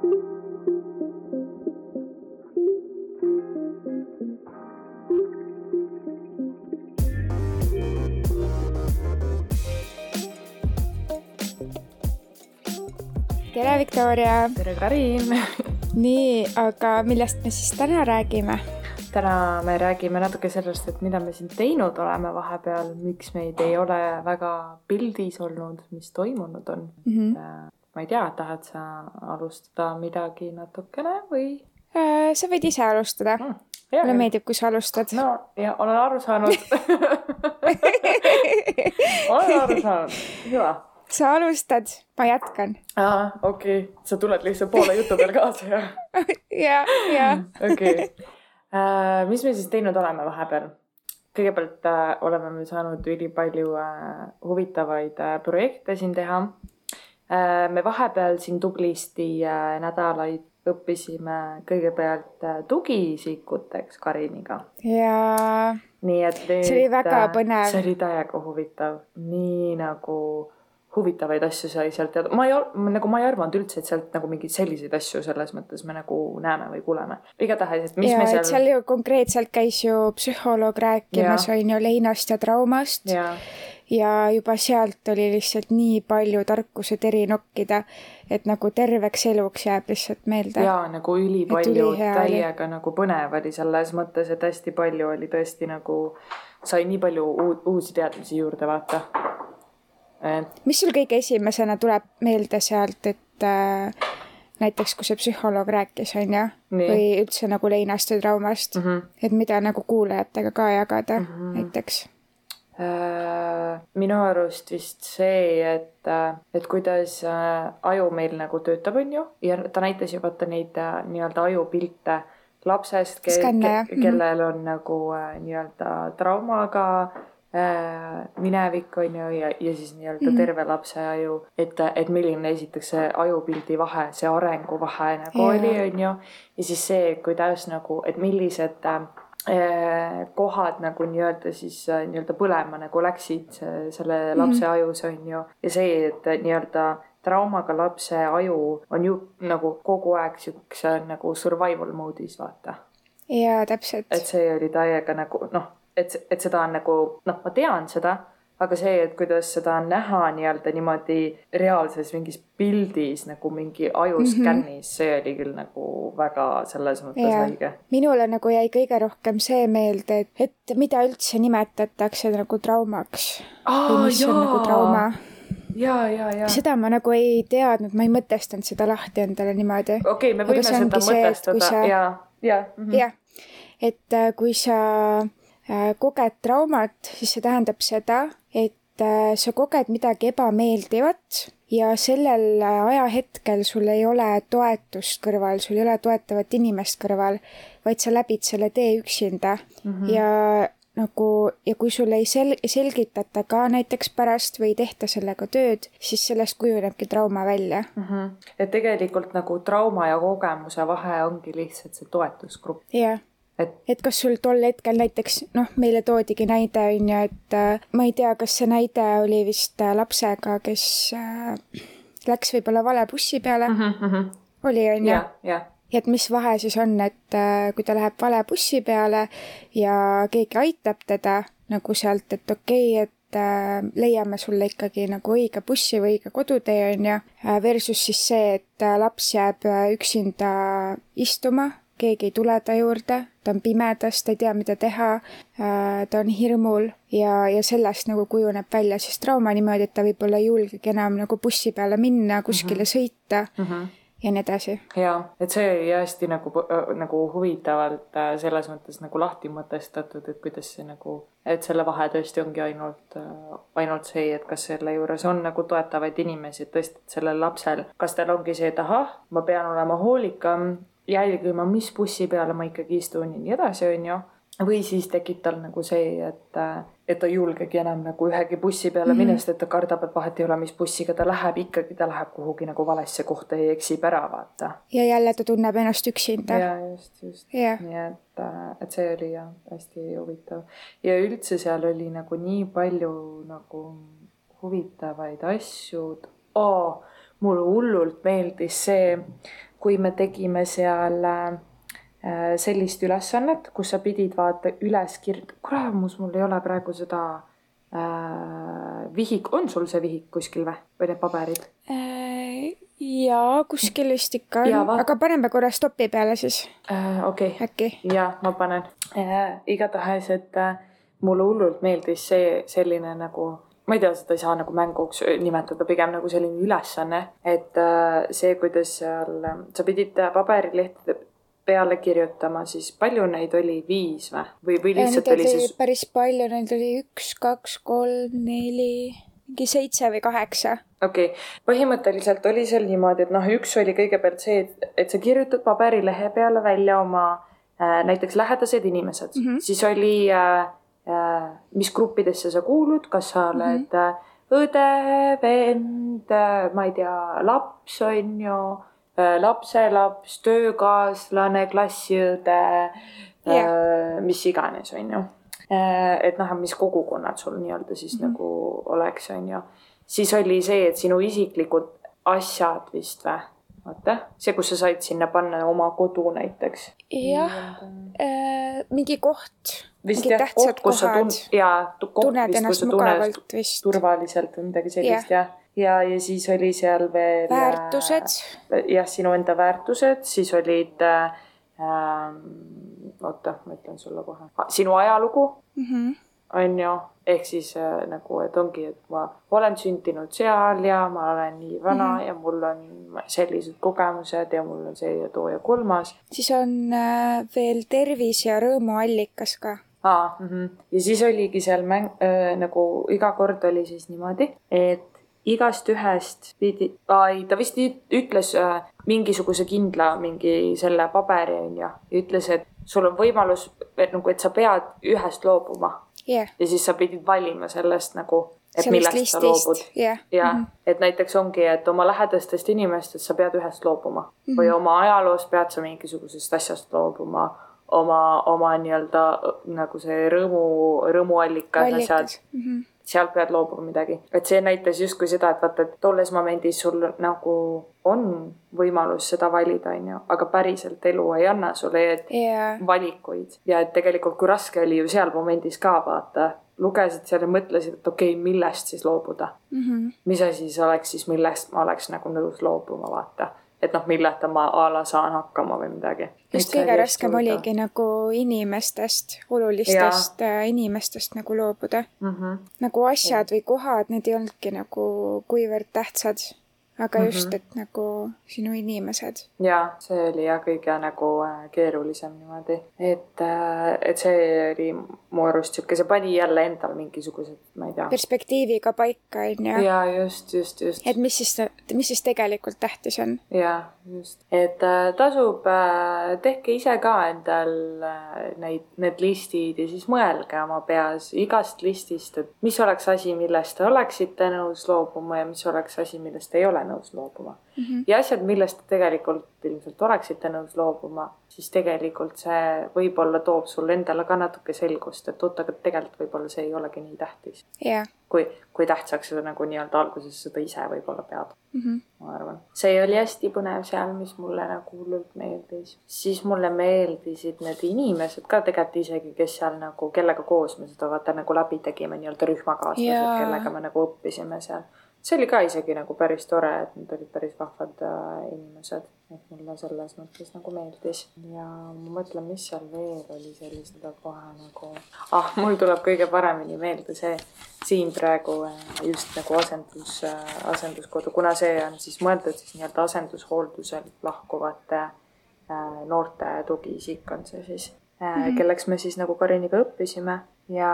tere, Viktoria! tere, Karin! nii, aga millest me siis täna räägime? täna me räägime natuke sellest, et mida me siin teinud oleme vahepeal, miks meid ei ole väga pildis olnud, mis toimunud on mm. -hmm. Ma ei tea, tahad sa alustada midagi natukene või? Äh, sa võid ise alustada mm,. mulle meeldib, kui sa alustad. no ja olen aru saanud olen aru saanud, hüva sa alustad, ma jätkan. aa, okei okay., sa tuled lihtsalt poole jutu peal kaasa, jah? ja, ja. okei. Äh, mis me siis teinud oleme vahepeal? kõigepealt äh, oleme me saanud ülipalju äh, huvitavaid äh, projekte siin teha. Me vahepeal siin tublisti äh, nädalaid õppisime kõigepealt äh, tugiisikuteks Kariniga. jaa. nii et nüüd. see oli väga äh, põnev. see oli täiega huvitav, nii nagu huvitavaid asju sai sealt teada, ma ei, nagu ma ei arvanud üldse, et sealt nagu mingeid selliseid asju selles mõttes me nagu näeme või kuuleme. igatahes, et mis ja, me seal. seal ju konkreetselt käis ju psühholoog rääkimas, on ju, leinast ja traumast. Ja juba sealt oli lihtsalt nii palju tarkused eri nokkida, et nagu terveks eluks jääb lihtsalt meelde. ja nagu ülipalju, täiega oli. nagu põnev oli selles mõttes, et hästi palju oli tõesti nagu, sai nii palju uusi teadmisi juurde, vaata mis sul kõige esimesena tuleb meelde sealt, et äh, näiteks kui see psühholoog rääkis, on ju, või üldse nagu leinast või traumast mm, -hmm. et mida nagu kuulajatega ka jagada mm -hmm. näiteks? Minu arust vist see, et, äh, et kuidas äh, aju meil nagu töötab, on ju, ja ta näitas ju vaata neid äh, nii-öelda ajupilte lapsest, ke, ke, kellel on nagu äh, nii-öelda traumaga Äh, minevik on ju ja, ja siis nii-öelda mm -hmm. terve lapse aju, et, et milline esiteks see ajupildi vahe, see arenguvahe nagu yeah. oli, on ju. ja siis see, kuidas nagu, et millised äh, kohad nagu nii-öelda siis äh, nii-öelda põlema nagu läksid selle lapse mm -hmm. ajus on ju. ja see, et nii-öelda traumaga lapse aju on ju nagu kogu aeg siukse nagu survival mode'is vaata. jaa, täpselt. et see oli täiega nagu noh et, et seda on nagu noh, ma tean seda, aga see, et kuidas seda näha nii-öelda niimoodi reaalses mingis pildis nagu mingi ajuskännis mhm. mm, -hmm. see oli küll nagu väga selles mõttes õige. minule nagu jäi kõige rohkem see meelde, et, et mida üldse nimetatakse nagu traumaks mis jaa. on nagu trauma ja, ja, ja. seda ma nagu ei teadnud, ma ei mõtestanud seda lahti endale niimoodi. okei okay,, me võime seda mõtestada sa... ja, ja mm. -hmm. jah, et äh, kui sa Äh, koged traumat, siis see tähendab seda, et äh, sa koged midagi ebameeldivat ja sellel äh, ajahetkel sul ei ole toetust kõrval, sul ei ole toetavat inimest kõrval, vaid sa läbid selle tee üksinda mm -hmm. ja nagu ja kui sulle ei sel-, selgitata ka näiteks pärast või ei tehta sellega tööd, siis sellest kujunebki trauma välja mm. -hmm. et tegelikult nagu trauma ja kogemuse vahe ongi lihtsalt see toetusgrupp. jah et, et kas sul tol hetkel näiteks noh, meile toodigi näide on ju, et äh, ma ei tea, kas see näide oli vist äh, lapsega, kes äh, läks võib-olla vale bussi peale mm. -hmm. oli on ju? ja et mis vahe siis on, et kui ta läheb vale bussi peale ja keegi aitab teda nagu sealt, et okei okay,, et leiame sulle ikkagi nagu õige bussi või õige kodutee, on ju, versus siis see, et laps jääb üksinda istuma keegi ei tule ta juurde, ta on pimedas, ta ei tea, mida teha, äh, ta on hirmul ja, ja sellest nagu kujuneb välja siis trauma niimoodi, et ta võib-olla ei julgegi enam nagu bussi peale minna, kuskile mm -hmm. sõita mm. -hmm ja nii edasi. jaa, et see oli hästi nagu, nagu huvitavalt äh, selles mõttes nagu lahti mõtestatud, et kuidas see nagu, et selle vahe tõesti ongi ainult, äh, ainult see, et kas selle juures on nagu toetavaid inimesi, et tõesti, et sellel lapsel, kas tal ongi see, et ahah, ma pean olema hoolikam jälgima, mis bussi peale ma ikkagi istun ja nii edasi, onju. või siis tekib tal nagu see, et, et ta ei julgegi enam nagu ühegi bussi peale mm -hmm. minna, sest et ta kardab, et vahet ei ole, mis bussiga ta läheb, ikkagi ta läheb kuhugi nagu valesse kohta ja eksib ära, vaata. ja jälle ta tunneb ennast üksinda. ja just, just yeah.. nii et, et see oli jah, hästi huvitav. ja üldse seal oli nagu nii palju nagu huvitavaid asju oh,. mulle hullult meeldis see kui me tegime seal äh, sellist ülesannet, kus sa pidid vaata üles kirjutama, kuramus, mul ei ole praegu seda äh, vihik, on sul see vihik kuskil või, või need paberid äh,? jaa, kuskil vist ikka on, aga paneme korra stopi peale siis äh,. okei okay., äkki? jaa, ma panen äh,. igatahes, et äh, mulle hullult meeldis see selline nagu ma ei tea, seda ei saa nagu mänguks nimetada, pigem nagu selline ülesanne, et äh, see, kuidas seal, sa pidid paberilehtede peale kirjutama, siis palju neid oli, viis või, või, või lihtsalt oli siis? päris palju, neid oli üks, kaks, kolm, neli, mingi seitse või kaheksa. okei okay., põhimõtteliselt oli seal niimoodi, et noh, üks oli kõigepealt see, et, et sa kirjutad paberilehe peale välja oma äh, näiteks lähedased inimesed mm, -hmm. siis oli äh, äh, mis gruppidesse sa kuulud, kas sa oled mm -hmm. õde, vend, äh, ma ei tea, laps on ju Äh, lapselaps, töökaaslane, klassiõde yeah., mis iganes, on ju. Äh, et noh, mis kogukonnad sul nii-öelda siis mm -hmm. nagu oleks, on ju. siis oli see, et sinu isiklikud asjad vist või? Vaata, see, kus sa said sinna panna oma kodu näiteks. jah äh,, mingi koht. vist jah, koht, kus sa tun-, jaa, tunned ennast mugavalt vist. turvaliselt või midagi sellist jah ja, ja siis oli seal veel. väärtused. Äh, jah, sinu enda väärtused, siis olid äh,, oota, ma ütlen sulle kohe, sinu ajalugu mm. -hmm on ju, ehk siis äh, nagu, et ongi, et ma olen sündinud seal ja ma olen nii vana mm -hmm. ja mul on sellised kogemused ja mul on see ja too ja kolmas. siis on äh, veel tervis ja rõõmuallikas ka aa mm, -hmm. ja siis oligi seal mäng äh,, nagu iga kord oli siis niimoodi, et igast ühest pidi, ei ta vist ütles äh, mingisuguse kindla mingi selle paberi onju ja ütles, et sul on võimalus, et nagu, et sa pead ühest loobuma yeah.. ja siis sa pidid valima sellest nagu, et sellest millest listist. sa loobud yeah.. ja mm, -hmm. et näiteks ongi, et oma lähedastest inimestest sa pead ühest loobuma mm -hmm. või oma ajaloost pead sa mingisugusest asjast loobuma oma, oma nii-öelda nagu see rõõmu, rõõmuallikad, asjad mm. -hmm sealt pead loobuma midagi. et see näitas justkui seda, et vaata, et tolles momendis sul nagu on võimalus seda valida, on ju, aga päriselt elu ei anna sulle yeah. valikuid ja et tegelikult, kui raske oli ju seal momendis ka vaata, lugesid seal ja mõtlesid, et okei okay,, millest siis loobuda mm. -hmm. mis asi siis oleks siis, millest ma oleks nagu nõus loobuma, vaata et noh, milleta ma a la saan hakkama või midagi. just kõige raskem oligi nagu inimestest, olulistest ja. Äh, inimestest nagu loobuda mm. -hmm. nagu asjad või kohad, need ei olnudki nagu kuivõrd tähtsad aga mm -hmm. just, et nagu sinu inimesed. ja see oli jah, kõige nagu äh, keerulisem niimoodi, et, äh, et see oli mu arust sihuke, see pani jälle endal mingisugused, ma ei tea. perspektiiviga paika on ju. ja just, just, just. et mis siis, mis siis tegelikult tähtis on. ja just, et äh, tasub, tehke ise ka endal neid, need listid ja siis mõelge oma peas igast listist, et mis oleks asi, millest te oleksite nõus loobuma ja mis oleks asi, millest ei ole nõus loobuma mm. -hmm. ja asjad, millest te tegelikult ilmselt oleksite nõus loobuma, siis tegelikult see võib-olla toob sulle endale ka natuke selgust, et oot, aga tegelikult võib-olla see ei olegi nii tähtis yeah.. kui, kui tähtsaks sa nagu nii-öelda alguses seda ise võib-olla pead mm, -hmm. ma arvan. see oli hästi põnev seal, mis mulle nagu hullult meeldis. siis mulle meeldisid need inimesed ka tegelikult isegi, kes seal nagu, kellega koos me seda vaata nagu läbi tegime, nii-öelda rühmakaaslased yeah., kellega me nagu õppisime seal see oli ka isegi nagu päris tore, et nad olid päris vahvad äh, inimesed, et mulle selles mõttes nagu meeldis. ja ma mõtlen, mis seal veel oli sellist, mida kohe nagu, ah, mul tuleb kõige paremini meelde see siin praegu äh, just nagu asendus, äh, asenduskodu, kuna see on siis mõeldud siis nii-öelda asendushooldusel lahkuvate noorte tugiisik on see siis mm, -hmm. kelleks me siis nagu Kariniga õppisime ja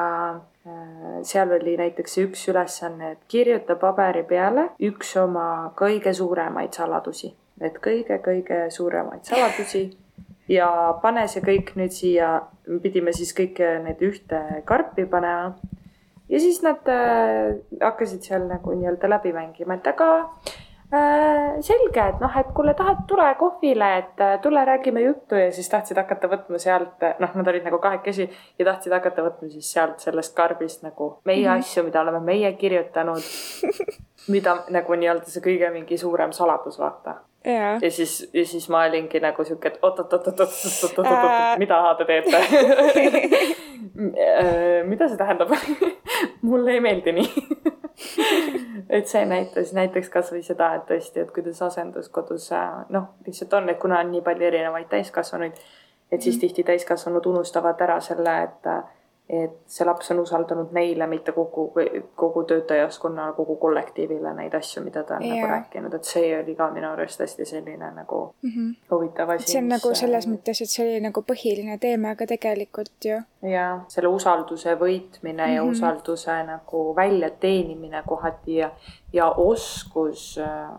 äh, seal oli näiteks üks ülesanne, et kirjuta paberi peale üks oma kõige suuremaid saladusi, et kõige-kõige suuremaid saladusi ja pane see kõik nüüd siia, pidime siis kõik need ühte karpi panema. ja siis nad äh, hakkasid seal nagu nii-öelda läbi mängima, et aga selge, et noh, et kuule, tahad, tule kohvile, et äh, tule räägime juttu ja siis tahtsid hakata võtma sealt, noh, nad olid nagu kahekesi ja tahtsid hakata võtma siis sealt sellest karbist nagu meie mm -hmm. asju, mida oleme meie kirjutanud mida nagu nii-öelda see kõige mingi suurem saladus, vaata. jaa. ja siis, ja siis ma olingi nagu sihuke, et oot-oot-oot-oot-oot-oot-oot-oot, mida te teete? mida see tähendab? mulle ei meeldi nii. Et see näitas, näiteks kasvõi seda, et tõesti, et kuidas asenduskodus äh, noh, lihtsalt on, et kuna on nii palju erinevaid täiskasvanuid, et siis tihti täiskasvanud unustavad ära selle, et et see laps on usaldanud neile, mitte kogu, kogu töötajaskonnale, kogu kollektiivile neid asju, mida ta on yeah. nagu Jaa. rääkinud, et see oli ka minu arust hästi selline nagu Mhm. huvitav asi. see on nagu selles mõttes, et see oli nagu põhiline teema ka tegelikult ju. ja selle usalduse võitmine mm -hmm. ja Mhm. usalduse nagu väljateenimine kohati ja, ja oskus äh,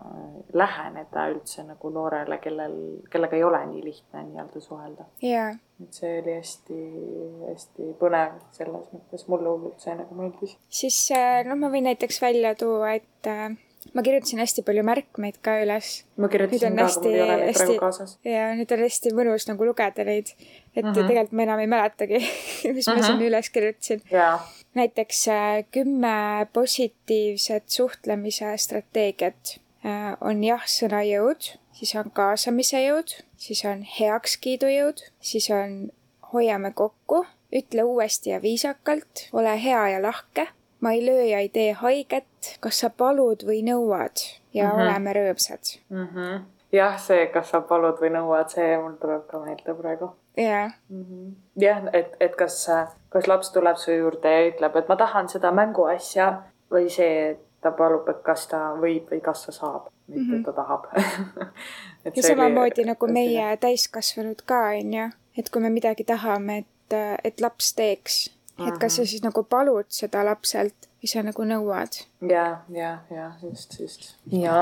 läheneda üldse nagu noorele, kellel, kellega ei ole nii lihtne nii-öelda suhelda. jaa, et see oli hästi-hästi põnev selles mõttes, mulle hullult see nagu meeldis. siis äh, noh, ma võin näiteks välja tuua, et äh, ma kirjutasin hästi palju märkmeid ka üles ma kirjutasin ka, aga mul ei ole hästi- neid praegu hästi- kaasas. ja nüüd on hästi mõnus nagu lugeda neid. et mm Mhm. -hmm. tegelikult ma enam ei mäletagi, mis ma Mhm. sinna üles kirjutasin. jaa, näiteks äh, kümme positiivset suhtlemise strateegiat äh, on jah-sõna jõud, siis on kaasamise jõud, siis on heakskiidu jõud, siis on hoiame kokku, ütle uuesti ja viisakalt, ole hea ja lahke, ma ei löö ja ei tee haiget, kas sa palud või nõuad ja mm. -hmm. oleme rõõmsad. Mhm. jah, see, kas sa palud või nõuad, see mul tuleb ka meelde praegu jaa, Mhm. jah, et, et kas, kas laps tuleb su juurde ja ütleb, et ma tahan seda mänguasja või see, et ta palub, et kas ta võib või kas ta saab, mitte Mhm. et ta tahab ja samamoodi nagu meie täiskasvanud ka, onju, et kui me midagi tahame, et, et laps teeks, et kas sa siis nagu palud seda lapselt või sa nagu nõuad. ja, ja, ja just, just. ja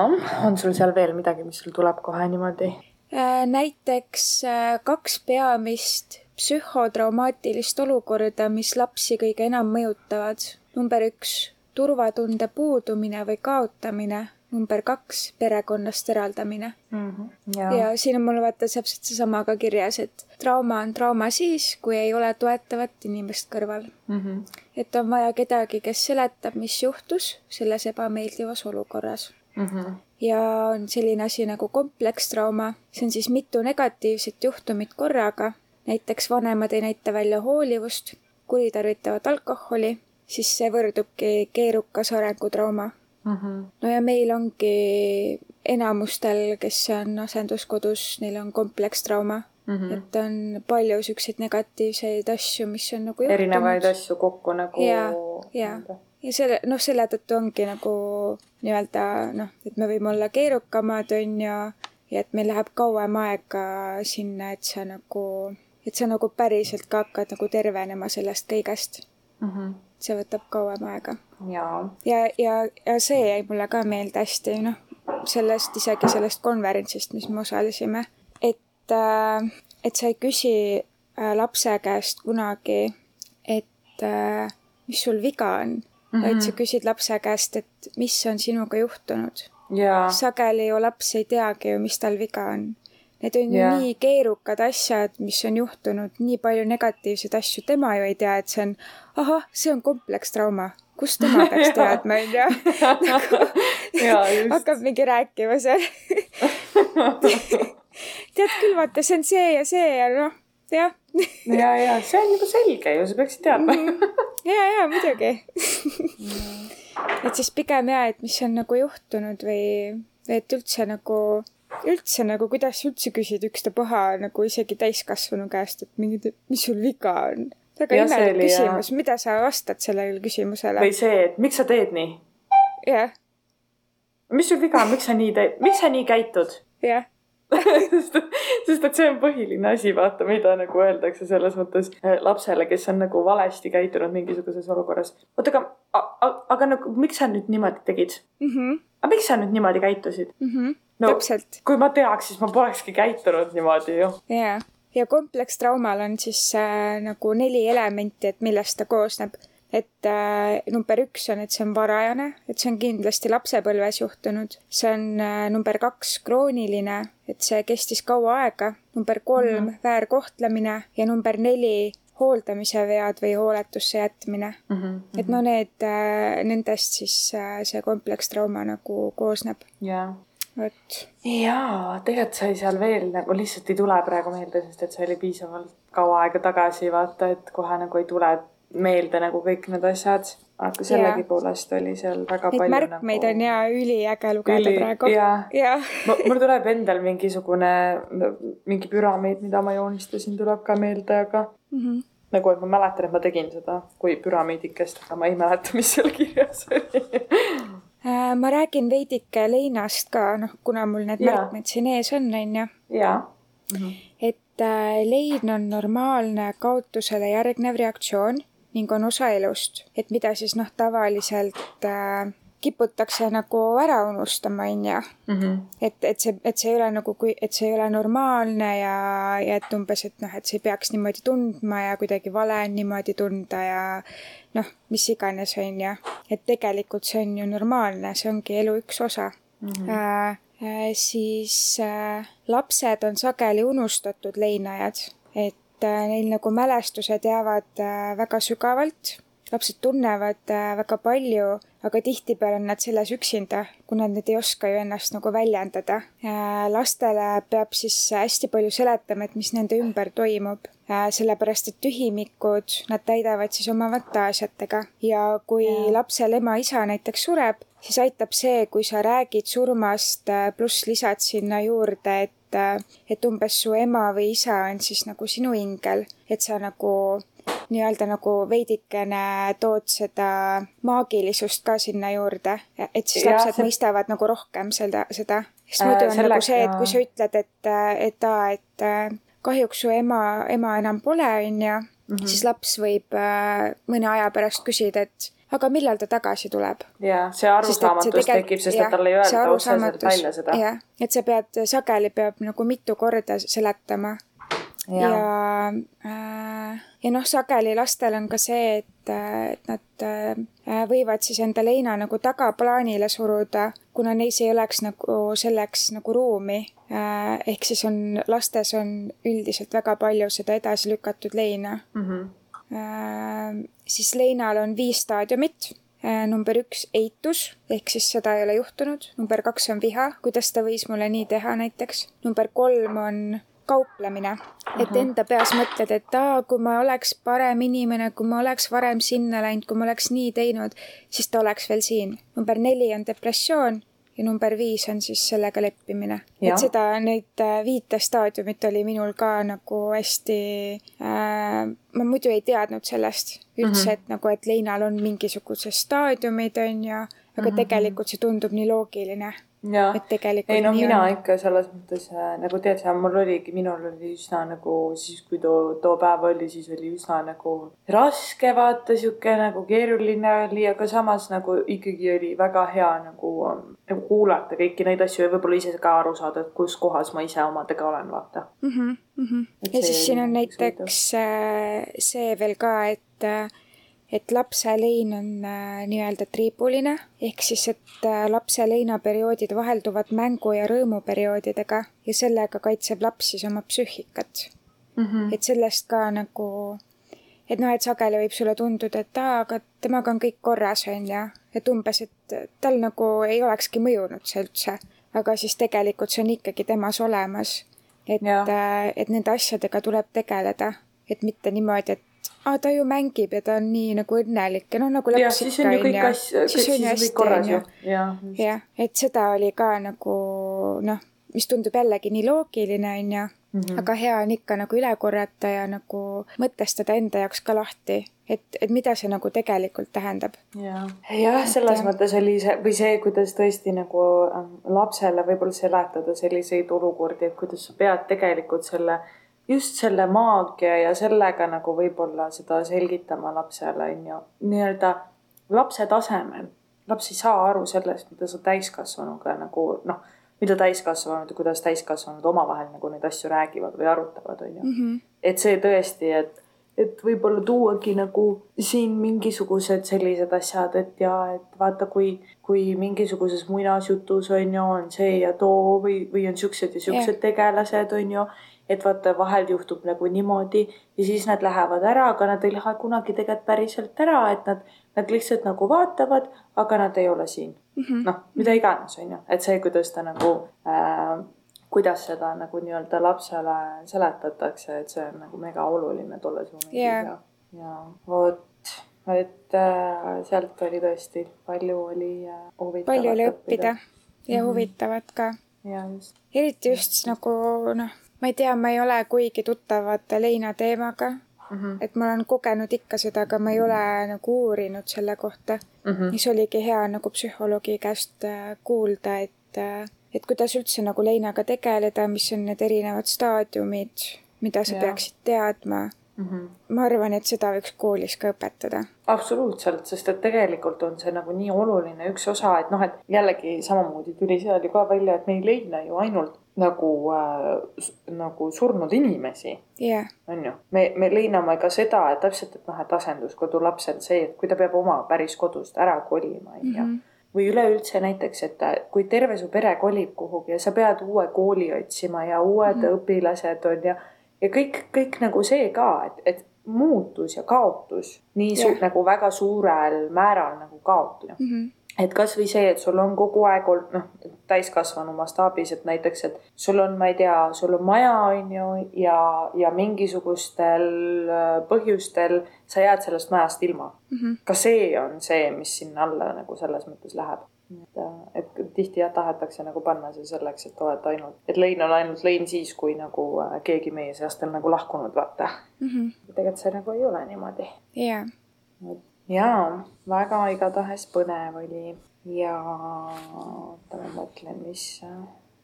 on sul seal veel midagi, mis sul tuleb kohe niimoodi? Äh, näiteks äh, kaks peamist psühhotraumaatilist olukorda, mis lapsi kõige enam mõjutavad. number üks, turvatunde puudumine või kaotamine. number kaks, perekonnast eraldamine. ja, ja siin on mul vaata täpselt seesama ka kirjas, et trauma on trauma siis, kui ei ole toetavat inimest kõrval. mm. -hmm. et on vaja kedagi, kes seletab, mis juhtus selles ebameeldivas olukorras. Mm -hmm. Ja on selline asi nagu komplekstrauma, see on siis mitu negatiivset juhtumit korraga, näiteks vanemad ei näita välja hoolivust, kuritarvitavad alkoholi, siis see võrdubki keerukas arengutrauma. Mm -hmm. no ja meil ongi enamustel, kes on asenduskodus, neil on komplekstrauma Mm mm, -hmm. et on palju siukseid negatiivseid asju, mis on nagu erinevaid asju kokku nagu. Jaa, jaa. Ja selle, noh, selle tõttu ongi nagu nii-öelda noh, et me võime olla keerukamad, on ju, ja et meil läheb kauem aega sinna, et sa nagu, et sa nagu päriselt ka hakkad nagu tervenema sellest kõigest. mm. -hmm. see võtab kauem aega. jaa. ja, ja, ja see jäi mulle ka meelde hästi, noh, sellest, isegi sellest konverentsist, mis me osalesime, et, et sa ei küsi äh, lapse käest kunagi, et äh, mis sul viga on mm, -hmm. vaid sa küsid lapse käest, et mis on sinuga juhtunud. jaa. sageli ju laps ei teagi ju, mis tal viga on. Need on ju Jah. nii keerukad asjad, mis on juhtunud, nii palju negatiivseid asju, tema ju ei tea, et see on, ahah, see on komplekstrauma, kust tema peaks teadma, onju. hakkab mingi rääkima seal. tead küll, vaata, see on see ja see ja noh, jah, ja, ja see on juba selge ju, sa peaksid teadma. ja, ja muidugi. et siis pigem ja, et mis on nagu juhtunud või, või et üldse nagu, üldse nagu, kuidas üldse küsid ükstapuha nagu isegi täiskasvanu käest, et mingi, mis sul viga on. väga imelik küsimus, mida sa vastad sellele küsimusele või? see, et miks sa teed nii? jah, mis sul viga on, miks sa nii teed, miks sa nii käitud? jah, sest, sest et see on põhiline asi, vaata, mida nagu öeldakse selles mõttes äh, lapsele, kes on nagu valesti käitunud mingisuguses olukorras. oota, aga, aga nagu miks sa nüüd niimoodi tegid? mhmh, aga miks sa nüüd niimoodi käitusid? mhmh, No- täpselt. kui ma teaks, siis ma polekski käitunud niimoodi ju. jaa, ja komplekstraumal on siis äh, nagu neli elementi, et millest ta koosneb. Et äh, number üks on, et see on varajane, et see on kindlasti lapsepõlves juhtunud. see on äh, number kaks krooniline, et see kestis kaua aega. number kolm mm -hmm. väärkohtlemine ja number neli hooldamise vead või hooletusse jätmine. et no need, nendest siis äh, see komplekstrauma nagu koosneb. jaa. vot. jaa, tegelikult sai seal veel nagu lihtsalt ei tule praegu meelde, sest et see oli piisavalt kaua aega tagasi, vaata, et kohe nagu ei tule meelde nagu kõik need asjad. aga sellegipoolest oli seal väga Neid palju märkmeid nagu... on ja üliäge lugeda Üli- praegu. jaa. mul tuleb endal mingisugune, mingi püramiid, mida ma joonistasin, tuleb ka meelde, aga Mhm. nagu, et ma mäletan, et ma tegin seda kui püramiidikest, aga ma ei mäleta, mis seal kirjas oli. Äh, ma räägin veidike leinast ka, noh, kuna mul need Jaa. märkmed siin ees on, onju. jaa. et äh, lein on normaalne kaotusele järgnev reaktsioon ning on osa elust, et mida siis noh, tavaliselt äh, kiputakse nagu ära unustama, onju. et, et see, et see ei ole nagu, kui, et see ei ole normaalne ja, ja et umbes, et noh, et sa ei peaks niimoodi tundma ja kuidagi vale on niimoodi tunda ja noh, mis iganes, onju. et tegelikult see on ju normaalne, see ongi elu üks osa mm. -hmm. Äh, siis äh, lapsed on sageli unustatud leinajad, et äh, neil nagu mälestused jäävad äh, väga sügavalt lapsed tunnevad äh, väga palju, aga tihtipeale on nad selles üksinda, kuna nad ei oska ju ennast nagu väljendada. lastele peab siis hästi palju seletama, et mis nende ümber toimub, sellepärast et tühimikud nad täidavad siis oma fantaasiatega ja kui Jaa. lapsel ema-isa näiteks sureb, siis aitab see, kui sa räägid surmast, pluss lisad sinna juurde, et et umbes su ema või isa on siis nagu sinu ingel, et sa nagu nii-öelda nagu veidikene tood seda maagilisust ka sinna juurde, et siis Jah, lapsed see- mõistavad nagu rohkem seda, seda. sest Äh, muidu on selle- nagu see, et kui sa ütled, et, et aa, et äh, kahjuks su ema, ema enam pole, onju, siis laps võib äh, mõne aja pärast küsida, et aga millal ta tagasi tuleb. jaa, see arusaamatus tekib, sest et talle ei öelda otseselt välja seda. jah, et sa pead, sageli peab nagu mitu korda seletama ja, ja, äh, ja noh, sageli lastel on ka see, et, et nad äh, võivad siis enda leina nagu tagaplaanile suruda, kuna neis ei oleks nagu selleks nagu ruumi äh,. ehk siis on, lastes on üldiselt väga palju seda edasi lükatud leina Mhm. äh,. Siis leinal on viis staadiumit. Äh,. number üks eitus ehk siis seda ei ole juhtunud, number kaks on viha, kuidas ta võis mulle nii teha näiteks, number kolm on kauplemine, et enda peas mõtled, et aa, kui ma oleks parem inimene, kui ma oleks varem sinna läinud, kui ma oleks nii teinud, siis ta oleks veel siin. number neli on depressioon ja number viis on siis sellega leppimine. Et seda, neid äh, viite staadiumit oli minul ka nagu hästi äh,, ma muidu ei teadnud sellest üldse mm, -hmm. et nagu, et leinal on mingisugused staadiumid, on ju, aga mm -hmm. tegelikult see tundub nii loogiline, et tegelikult ei no mina on. ikka selles mõttes äh, nagu tead sa, mul oligi, minul oli üsna nagu siis, kui too, too päev oli, siis oli üsna nagu raske vaata, sihuke nagu keeruline oli, aga samas nagu ikkagi oli väga hea nagu, nagu kuulata kõiki neid asju ja võib-olla ise ka aru saada, et kus kohas ma ise omadega olen, vaata. mm. -hmm, mm -hmm. Ja siis siin on näiteks äh, see veel ka, et, et lapse lein on äh, nii-öelda triibuline ehk siis, et äh, lapse leinaperioodid vahelduvad mängu ja rõõmuperioodidega ja sellega kaitseb laps siis oma psüühikat. Mhm. et sellest ka nagu, et noh, et sageli võib sulle tunduda, et aa, aga temaga on kõik korras, on ju, et umbes, et tal nagu ei olekski mõjunud see üldse, aga siis tegelikult see on ikkagi temas olemas. et Jah., et nende asjadega tuleb tegeleda, et mitte niimoodi, et aa, ta ju mängib ja ta on nii nagu õnnelik ja noh, nagu laps siis ikka on ju siis on ju hästi, korras on ju. jah, et seda oli ka nagu noh, mis tundub jällegi nii loogiline, on ju, Mhm. aga hea on ikka nagu üle korrata ja nagu mõtestada enda jaoks ka lahti, et, et mida see nagu tegelikult tähendab. jah, jah, selles jah. mõttes oli see või see, kuidas tõesti nagu ähm, lapsele võib-olla seletada selliseid olukordi, et kuidas sa pead tegelikult selle, just selle maagia ja sellega nagu võib-olla seda selgitama lapsele on ju, nii-öelda lapse tasemel. laps ei saa aru sellest, mida sa täiskasvanuga nagu noh, mida täiskasvanud ja kuidas täiskasvanud omavahel nagu neid asju räägivad või arutavad, on ju Mhm. et see tõesti, et, et võib-olla tuuagi nagu siin mingisugused sellised asjad, et ja et vaata, kui, kui mingisuguses muinasjutus on ju, on see ja too või, või on siuksed ja siuksed tegelased on ju, et vaata, vahel juhtub nagu niimoodi ja siis nad lähevad ära, aga nad ei lähe kunagi tegelikult päriselt ära, et nad, nad lihtsalt nagu vaatavad, aga nad ei ole siin. mm -hmm. noh, mida iganes, on ju, et see, kuidas ta nagu äh, kuidas seda nagu nii-öelda lapsele seletatakse, et see on nagu mega oluline tolles momendis Jaa. ja, ja vot, et äh, sealt oli tõesti palju oli äh, huvitavat palju oli õppida ja Mhm. huvitavat ka. eriti just nagu noh, ma ei tea, ma ei ole kuigi tuttav vaata leina teemaga, mm. -hmm. et ma olen kogenud ikka seda, aga ma ei ole nagu uurinud selle kohta. Mm -hmm. siis oligi hea nagu psühholoogi käest äh, kuulda, et, äh, et kuidas üldse nagu leinaga tegeleda, mis on need erinevad staadiumid, mida sa Jaa. peaksid teadma. Mm -hmm. ma arvan, et seda võiks koolis ka õpetada. absoluutselt, sest et tegelikult on see nagu nii oluline üks osa, et noh, et jällegi samamoodi tuli seal ju ka välja, et me ei leina ju ainult nagu äh, nagu surnud inimesi jah, on ju, me, me leiname ka seda, et täpselt, et noh, et asenduskodu lapsel see, et kui ta peab oma päris kodust ära kolima, on ju. Või üleüldse näiteks, et kui terve su pere kolib kuhugi ja sa pead uue kooli otsima ja uued mm. -hmm. õpilased on ja, ja kõik, kõik nagu see ka, et, et muutus ja kaotus nii Jah. nagu väga suurel määral nagu kaotab Mhm. Et kasvõi see, et sul on kogu aeg olnud noh, täiskasvanu mastaabis, et näiteks, et sul on, ma ei tea, sul on maja, on ju, ja, ja mingisugustel äh, põhjustel sa jääd sellest majast ilma. Mhm. ka see on see, mis sinna alla nagu selles mõttes läheb. et, äh, et tihti jah, tahetakse nagu panna see selleks, et oled ainult, et lein on ainult lein siis, kui nagu äh, keegi meie seast on nagu lahkunud, vaata. Mhm. tegelikult see nagu ei ole niimoodi jaa, jaa, väga igatahes põnev oli ja oota, ma mõtlen, mis,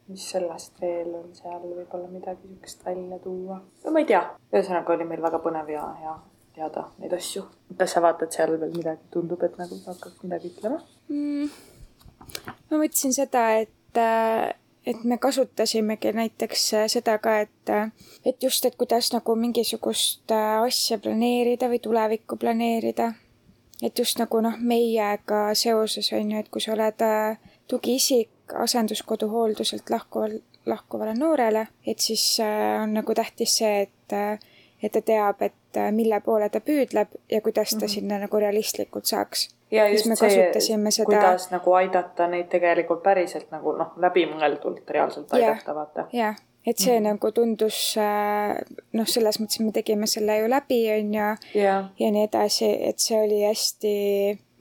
mis sellest veel on seal võib-olla midagi niisugust välja tuua. no ma ei tea, ühesõnaga oli meil väga põnev ja hea teada neid asju. kas sa vaatad seal veel midagi, tundub, et nagu hakkad midagi ütlema? mm. ma mõtlesin seda, et, et me kasutasimegi näiteks seda ka, et, et just, et kuidas nagu mingisugust asja planeerida või tulevikku planeerida. Et just nagu noh, meiega seoses on ju, et kui sa oled äh, tugiisik asenduskodu hoolduselt lahkuval, lahkuvale noorele, et siis äh, on nagu tähtis see, et äh, et ta teab, et mille poole ta püüdleb ja kuidas ta mm -hmm. sinna nagu realistlikult saaks ja Siis just me see, kasutasime seda- kuidas nagu aidata neid tegelikult päriselt nagu noh, läbimõeldult reaalselt aidata, vaata. jah, et see mm. nagu tundus äh, noh, selles mõttes, et me tegime selle ju läbi, on ju, jah, ja nii edasi, et see oli hästi,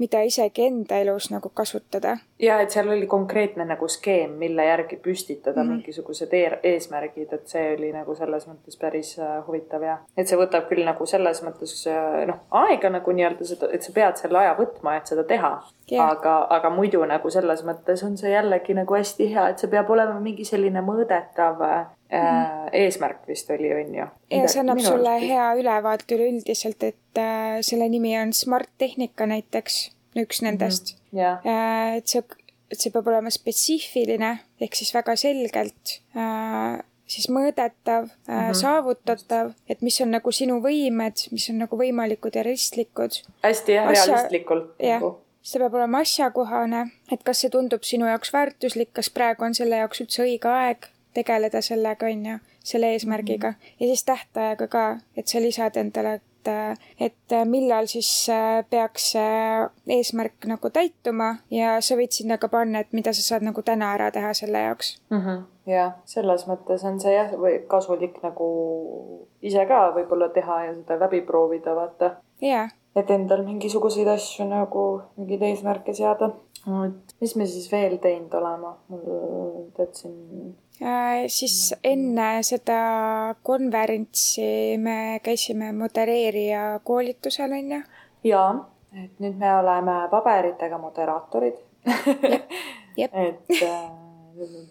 mida isegi enda elus nagu kasutada. Ja et seal oli konkreetne nagu skeem, mille järgi püstitada mm. -hmm. mingisugused eesmärgid, et see oli nagu selles mõttes päris äh, huvitav ja et see võtab küll nagu selles mõttes äh, noh, aega nagu nii-öelda seda, et sa pead selle aja võtma, et seda teha Jah. aga, aga muidu nagu selles mõttes on see jällegi nagu hästi hea, et see peab olema mingi selline mõõdetav äh, eesmärk vist oli, on ju. Ja see annab sulle hea ülevaate üleüldiselt, et äh, selle nimi on Smart Tehnika näiteks, üks nendest mm. -hmm. et see, et see peab olema spetsiifiline ehk siis väga selgelt äh, siis mõõdetav mm, -hmm. saavutatav, et mis on nagu sinu võimed, mis on nagu võimalikud ja realistlikud hästi jah, Asja- realistlikult jah nagu. see peab olema asjakohane, et kas see tundub sinu jaoks väärtuslik, kas praegu on selle jaoks üldse õige aeg tegeleda sellega, on ju, selle eesmärgiga mm. ja siis tähtajaga ka, et sa lisad endale, et, et millal siis äh, peaks see eesmärk nagu täituma ja sa võid sinna ka panna, et mida sa saad nagu täna ära teha selle jaoks mm. -hmm. jah, selles mõttes on see jah, või kasulik nagu ise ka võib-olla teha ja seda läbi proovida, vaata. jaa et endal mingisuguseid asju nagu, mingeid eesmärke seada. mis me siis veel teinud oleme? mul tead siin, Äh, siis enne seda konverentsi me käisime modereerija koolitusel, on ju jaa, et nüüd me oleme paberitega moderaatorid. Et äh,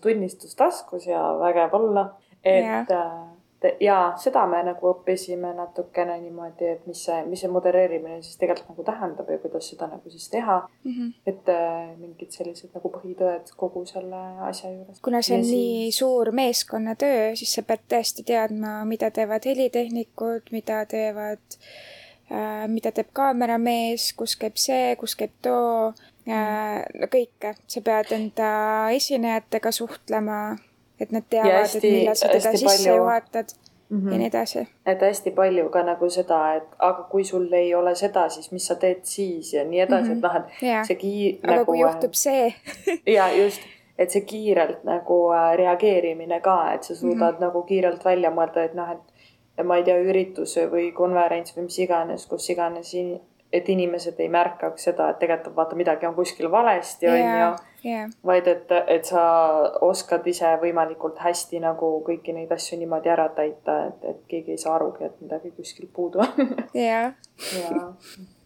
tunnistus taskus ja vägev olla. et Jah. Ja seda me nagu õppisime natukene niimoodi, et mis see, mis see modereerimine siis tegelikult nagu tähendab ja kuidas seda nagu siis teha. mm. -hmm. et äh, mingid sellised nagu põhitõed kogu selle asja juures. kuna see on ja nii suur meeskonnatöö, siis sa pead tõesti teadma, mida teevad helitehnikud, mida teevad äh,, mida teeb kaameramees, kus käib see, kus käib too äh,, no kõike, sa pead enda esinejatega suhtlema, et nad teavad, et millal sa teda sisse palju- juhatad. mm -hmm. ja nii edasi. et hästi palju ka nagu seda, et aga kui sul ei ole seda, siis mis sa teed siis ja nii edasi mm, -hmm. et noh, et yeah. see kii-. aga nagu, kui juhtub see ja just, et see kiirelt nagu äh, reageerimine ka, et sa suudad mm -hmm. nagu kiirelt välja mõelda, et noh, et ma ei tea, üritus või konverents või mis iganes, kus iganes in et inimesed ei märkaks seda, et tegelikult vaata midagi on kuskil valesti yeah,, on ju. yeah.. vaid et, et sa oskad ise võimalikult hästi nagu kõiki neid asju niimoodi ära täita, et, et keegi ei saa arugi, et midagi kuskil puudu on. jah. jaa.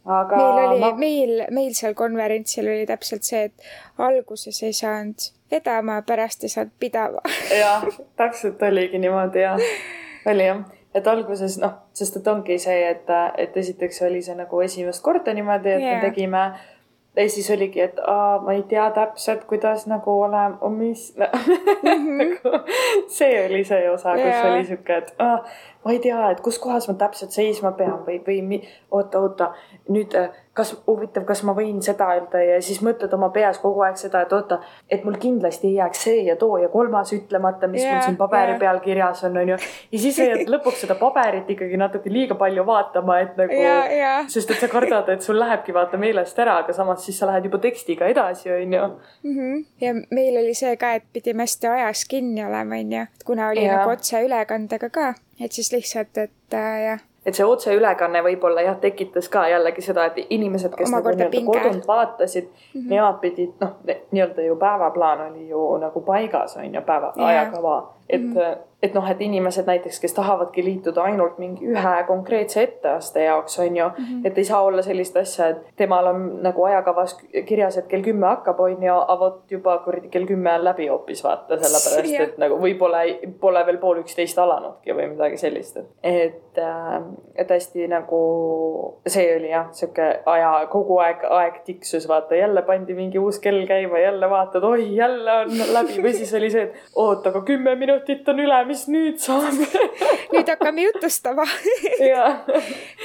Aga meil oli ma..., meil, meil seal konverentsil oli täpselt see, et alguses ei saanud vedama, pärast ei saanud pidama. Jah, täpselt oligi niimoodi jah, oli jah et alguses noh, sest et ongi see, et, et esiteks oli see nagu esimest korda niimoodi, et yeah. me tegime ja siis oligi, et aa, ma ei tea täpselt, kuidas nagu olema, mis no. mm, -hmm. nagu see oli see osa, kus yeah. oli sihuke, et aa, ma ei tea, et kus kohas ma täpselt seisma pean või, või oota, oota, nüüd äh, kas huvitav, kas ma võin seda öelda ja siis mõtled oma peas kogu aeg seda, et oota, et mul kindlasti ei jääks see ja too ja kolmas ütlemata, mis yeah, mul siin paberi yeah. peal kirjas on, onju. ja siis sa jääd lõpuks seda paberit ikkagi natuke liiga palju vaatama, et nagu yeah,, yeah. sest et sa kardad, et sul lähebki vaata meelest ära, aga samas siis sa lähed juba tekstiga edasi, onju. Mhm. ja meil oli see ka, et pidime hästi ajas kinni olema, onju, kuna oli yeah. nagu otseülekandega ka et siis lihtsalt, et äh, jah et see otseülekanne võib-olla jah, tekitas ka jällegi seda, et inimesed, kes nagu kodunt vaatasid mm, -hmm. nemad pidid noh, nii-öelda ju päevaplaan oli ju nagu paigas on ju, päeva yeah., ajakava, et mm -hmm et noh, et inimesed näiteks, kes tahavadki liituda ainult mingi ühe konkreetse etteaste jaoks, on ju mm, -hmm. et ei saa olla sellist asja, et temal on nagu ajakavas kirjas, et kell kümme hakkab, on ju, aga vot juba kuradi kell kümme on läbi hoopis vaata, sellepärast yeah. et nagu võib-olla pole veel pool üksteist alanudki või midagi sellist, et, et, äh, et hästi nagu see oli jah, sihuke aja, kogu aeg, aeg tiksus, vaata jälle pandi mingi uus kell käima, jälle vaatad, oi, jälle on läbi või siis oli see, et oot, aga kümme minutit on üle, mis nüüd saab nüüd hakkame jutustama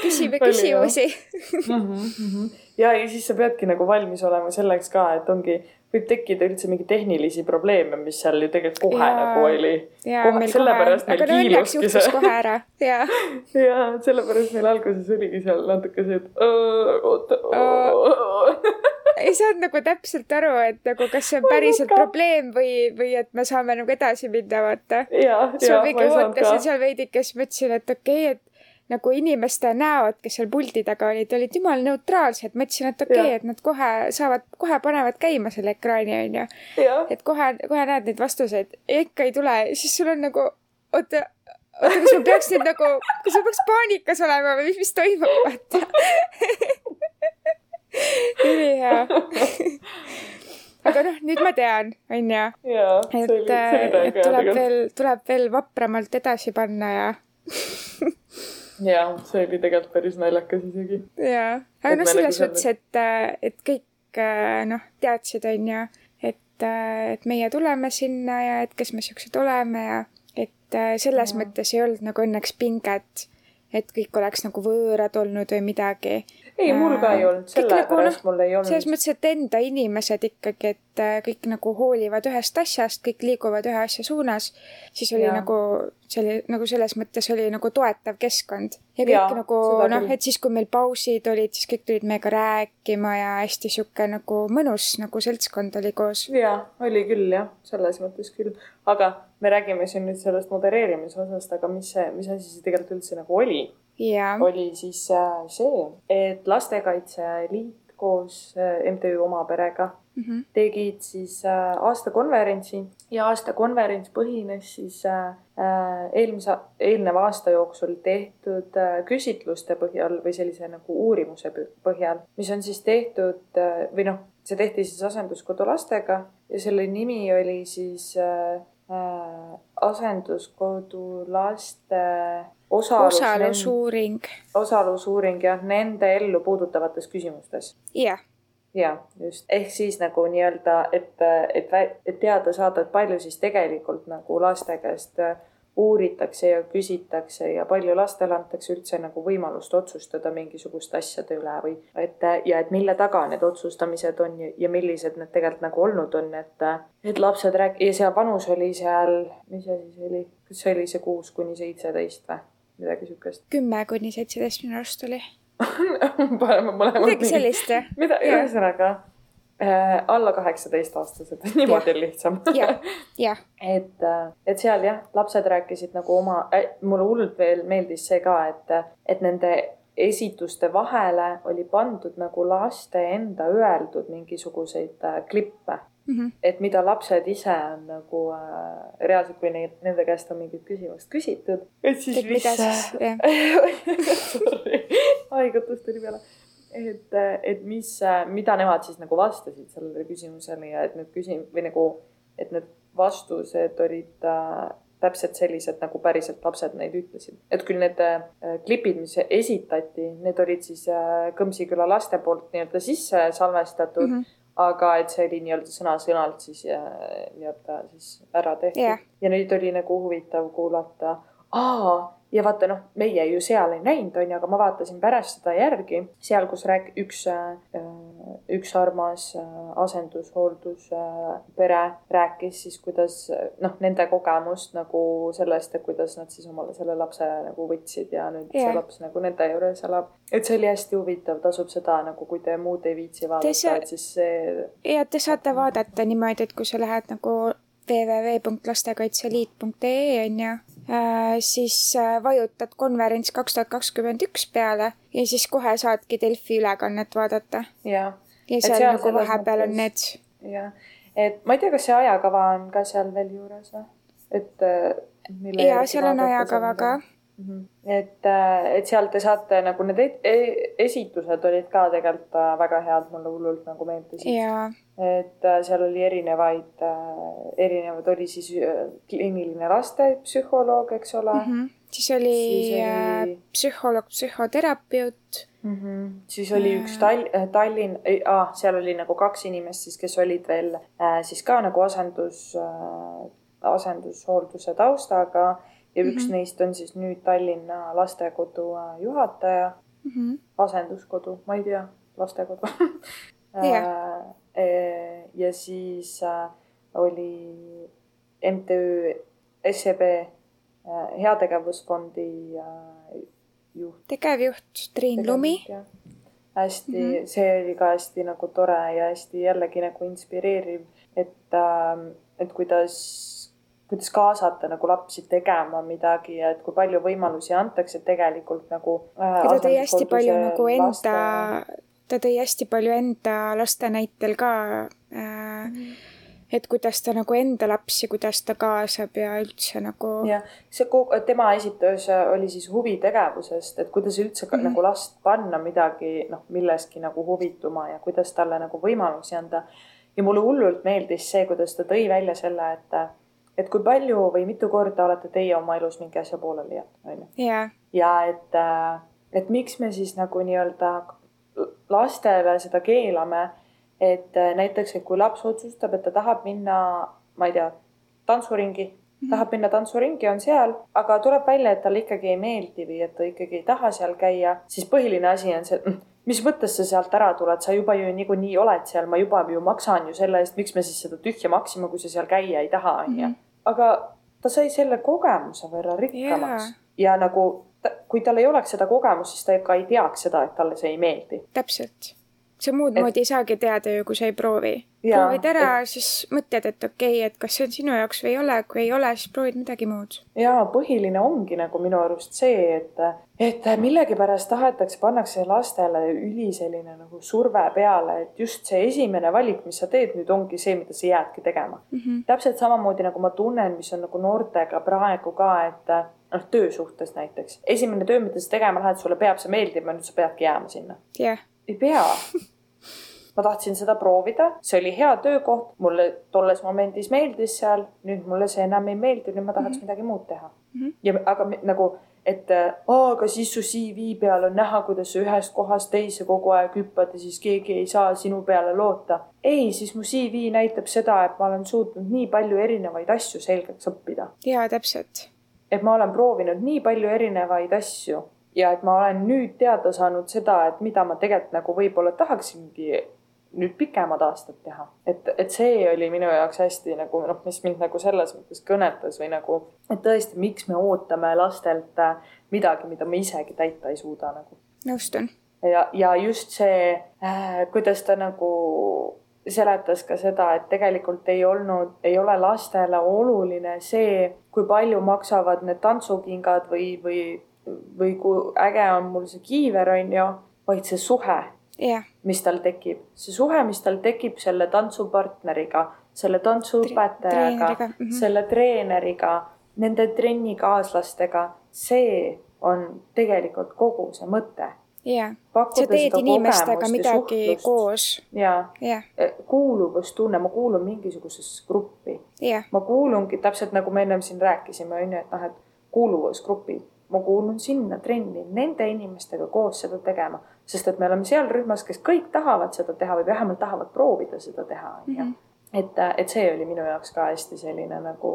küsime küsimusi mm. -hmm. ja, ja siis sa peadki nagu valmis olema selleks ka, et ongi, võib tekkida üldse mingeid tehnilisi probleeme, mis seal ju tegelikult kohe ja, nagu oli. sellepärast kohe. meil kiiluski see. kohe ära, ja. ja sellepärast meil alguses oligi seal natuke see, et oota ei saanud nagu täpselt aru, et nagu kas see on päriselt probleem või, või et me saame nagu edasi minna, vaata. ma mingi ootasin seal veidike, siis mõtlesin, et okei okay,, et nagu inimeste näod, kes seal puldi taga olid, olid jumala neutraalsed. mõtlesin, et okei okay,, et nad kohe saavad, kohe panevad käima selle ekraani, onju. et kohe, kohe näed neid vastuseid. Ja ikka ei tule, siis sul on nagu, oota, oota, kas ma peaks nüüd nagu, kas ma peaks paanikas olema või mis, mis toimub, vaata ülihea aga noh, nüüd ma tean, onju. et, et tuleb veel, tuleb veel vapramalt edasi panna ja ja see oli tegelikult päris naljakas isegi. jaa, aga noh, selles nagu mõttes, et, et kõik noh, teadsid, onju, et, et meie tuleme sinna ja et kes me siuksed oleme ja et selles ja. mõttes ei olnud nagu õnneks pinget, et kõik oleks nagu võõrad olnud või midagi ei, mul ka ei olnud, sellepärast no, mul ei olnud. selles mõttes, et enda inimesed ikkagi, et äh, kõik nagu hoolivad ühest asjast, kõik liiguvad ühe asja suunas, siis oli ja. nagu, see oli nagu selles mõttes oli nagu toetav keskkond. ja kõik ja, nagu noh, et siis, kui meil pausid olid, siis kõik tulid meiega rääkima ja hästi sihuke nagu mõnus nagu seltskond oli koos. ja, oli küll jah, selles mõttes küll, aga me räägime siin nüüd sellest modereerimise osast, aga mis see, mis asi see tegelikult üldse nagu oli? Oli siis äh, see, et Lastekaitse Liit koos äh, MTÜ Oma Perega mm -hmm. tegid siis äh, aastakonverentsi ja aastakonverents põhines siis eelmise, eelneva aasta jooksul tehtud küsitluste põhjal või sellise nagu uurimuse põhjal, mis on siis tehtud või noh, see tehti siis asenduskodu lastega ja selle nimi oli siis asenduskodu laste osalus, osalusuuring. osalusuuring jah, nende ellu puudutavates küsimustes. jah. ja just, ehk siis nagu nii-öelda, et, et, et teada saada, et palju siis tegelikult nagu laste käest uuritakse ja küsitakse ja palju lastele antakse üldse nagu võimalust otsustada mingisuguste asjade üle või et ja et mille taga need otsustamised on ja, ja millised need tegelikult nagu olnud on, et, et lapsed rääk- ja see vanus oli seal, mis see siis oli, kas see oli see kuus kuni seitseteist või midagi siukest? kümme kuni seitseteist minu arust oli paneme mõlemad. midagi sellist jah. mida, ühesõnaga äh, alla kaheksateist-aastased, niimoodi on lihtsam. et, äh, et seal jah, lapsed rääkisid nagu oma äh,, mulle hullult veel meeldis see ka, et, et nende esituste vahele oli pandud nagu laste enda öeldud mingisuguseid äh, klippe mm. -hmm. et mida lapsed ise on nagu äh, reaalselt, kui neid, nende käest on mingit küsimust küsitud. et siis mis. sorry, haigutus tuli peale et, et mis, mida nemad siis nagu vastasid sellele küsimusele ja et need küsim- või nagu, et need vastused olid äh, täpselt sellised, nagu päriselt lapsed neid ütlesid. et küll need äh, klipid, mis esitati, need olid siis äh, Kõmsiküla laste poolt nii-öelda sisse salvestatud mm, -hmm. Aga et see oli nii-öelda sõna-sõnalt siis äh, nii-öelda siis ära tehtud yeah.. ja neid oli nagu huvitav kuulata. aa ja vaata noh, meie ju seal ei näinud, onju, aga ma vaatasin pärast seda järgi, seal, kus rääk-, üks, äh, üks armas äh, asendushooldus-pere äh, rääkis siis, kuidas noh, nende kogemust nagu sellest, et kuidas nad siis omale selle lapse nagu võtsid ja nüüd yeah. see laps nagu nende juures elab. et see oli hästi huvitav, tasub seda nagu, kui te muud ei viitsi vaadata, sa... et siis see. ja te saate vaadata niimoodi, et kui sa lähed nagu www.lastekaitseliit.ee on ju, siis äh, vajutad konverents kaks tuhat kakskümmend üks peale ja siis kohe saadki Delfi ülekannet vaadata. ja, ja seal, seal nagu vahepeal on need. jah, et ma ei tea, kas see ajakava on ka seal veel juures või, et. Äh, ja seal on ajakava ka. -hmm. et, et seal te saate nagu need e esitused olid ka tegelikult väga head, mulle hullult nagu meeldisid. jaa et äh, seal oli erinevaid, äh, erinevad, oli siis äh, kliiniline lastepsühholoog, eks ole mm. -hmm. siis oli, siis oli... psühholoog, psühhoterapeut mm. -hmm. siis oli üks Tall-, Tallinn ah,, seal oli nagu kaks inimest siis, kes olid veel siis ka nagu asendus asendushoolduse taustaga ja üks mm -hmm. neist on siis nüüd Tallinna lastekodu juhataja mm. -hmm. asenduskodu, ma ei tea, lastekodu yeah. Äh, ja siis äh, oli MTÜ SEB äh, heategevusfondi juht. tegevjuht Triin Lumi. hästi mm, -hmm. see oli ka hästi nagu tore ja hästi jällegi nagu inspireeriv, et, ähm, et kuidas, kuidas kaasata nagu lapsi tegema midagi ja et kui palju võimalusi antakse tegelikult nagu. ja ta tõi hästi palju nagu enda laste ta tõi hästi palju enda laste näitel ka äh, mm. et kuidas ta nagu enda lapsi, kuidas ta kaasab ja üldse nagu. jah, see, tema esitus oli siis huvitegevusest, et kuidas üldse mm -hmm. nagu last panna midagi, noh, milleski nagu huvituma ja kuidas talle nagu võimalusi anda. ja mulle hullult meeldis see, kuidas ta tõi välja selle, et et kui palju või mitu korda olete teie oma elus mingi asja pooleli jätnud, onju. ja et, et miks me siis nagu nii-öelda lastele seda keelame, et äh, näiteks, et kui laps otsustab, et ta tahab minna, ma ei tea, tantsuringi mm, -hmm. tahab minna tantsuringi, on seal, aga tuleb välja, et talle ikkagi ei meeldi või et ta ikkagi ei taha seal käia, siis põhiline asi on see, mm, mis mõttes sa sealt ära tuled, sa juba ju niikuinii oled seal, ma juba ju maksan ju selle eest, miks me siis seda tühja maksime, kui sa seal käia ei taha, onju. Mhm. aga ta sai selle kogemuse võrra rikkamaks yeah. ja nagu kui tal ei oleks seda kogemust, siis ta ka ei teaks seda, et talle see ei meeldi. täpselt. Sa muud et... moodi ei saagi teada ju, kui sa ei proovi. proovid ära et..., siis mõtled, et okei okay,, et kas see on sinu jaoks või ei ole, kui ei ole, siis proovid midagi muud. ja põhiline ongi nagu minu arust see, et, et millegipärast tahetakse, pannakse lastele üli selline nagu surve peale, et just see esimene valik, mis sa teed, nüüd ongi see, mida sa jäädki tegema mm. -hmm. täpselt samamoodi nagu ma tunnen, mis on nagu noortega praegu ka, et noh, töösuhtes näiteks. esimene töö, mida sa tegema lähed, sulle peab see meeldima, nüüd sa peadki jääma sinna. jah yeah.. Ei pea ma tahtsin seda proovida, see oli hea töökoht, mulle tolles momendis meeldis seal, nüüd mulle see enam ei meeldi, nüüd ma tahaks mm -hmm. midagi muud teha mm. -hmm. ja aga nagu, et aa, aga siis su CV peal on näha, kuidas sa ühest kohast teise kogu aeg hüppad ja siis keegi ei saa sinu peale loota. ei, siis mu CV näitab seda, et ma olen suutnud nii palju erinevaid asju selgeks õppida. jaa, täpselt et ma olen proovinud nii palju erinevaid asju ja et ma olen nüüd teada saanud seda, et mida ma tegelikult nagu võib-olla tahaksingi nüüd pikemad aastad teha. et, et see oli minu jaoks hästi nagu noh, mis mind nagu selles mõttes kõnetas või nagu, et tõesti, miks me ootame lastelt äh, midagi, mida me isegi täita ei suuda nagu. nõustun. ja, ja just see äh,, kuidas ta nagu seletas ka seda, et tegelikult ei olnud, ei ole lastele oluline see, kui palju maksavad need tantsukingad või, või, või kui äge on mul see kiiver, on ju, vaid see suhe yeah., mis tal tekib. see suhe, mis tal tekib selle tantsupartneriga, selle tantsuõpetajaga mm, -hmm. selle treeneriga, nende trennikaaslastega, see on tegelikult kogu see mõte jah, sa teed inimestega midagi suhtlust. koos. ja, ja., e, kuuluvustunne, ma kuulun mingisugusesse gruppi. ma kuulungi täpselt nagu me ennem siin rääkisime, on ju, et noh, et kuuluvusgrupid, ma kuulun sinna trenni nende inimestega koos seda tegema, sest et me oleme seal rühmas, kes kõik tahavad seda teha või vähemalt tahavad proovida seda teha, on ju. Mhm. et, et see oli minu jaoks ka hästi selline nagu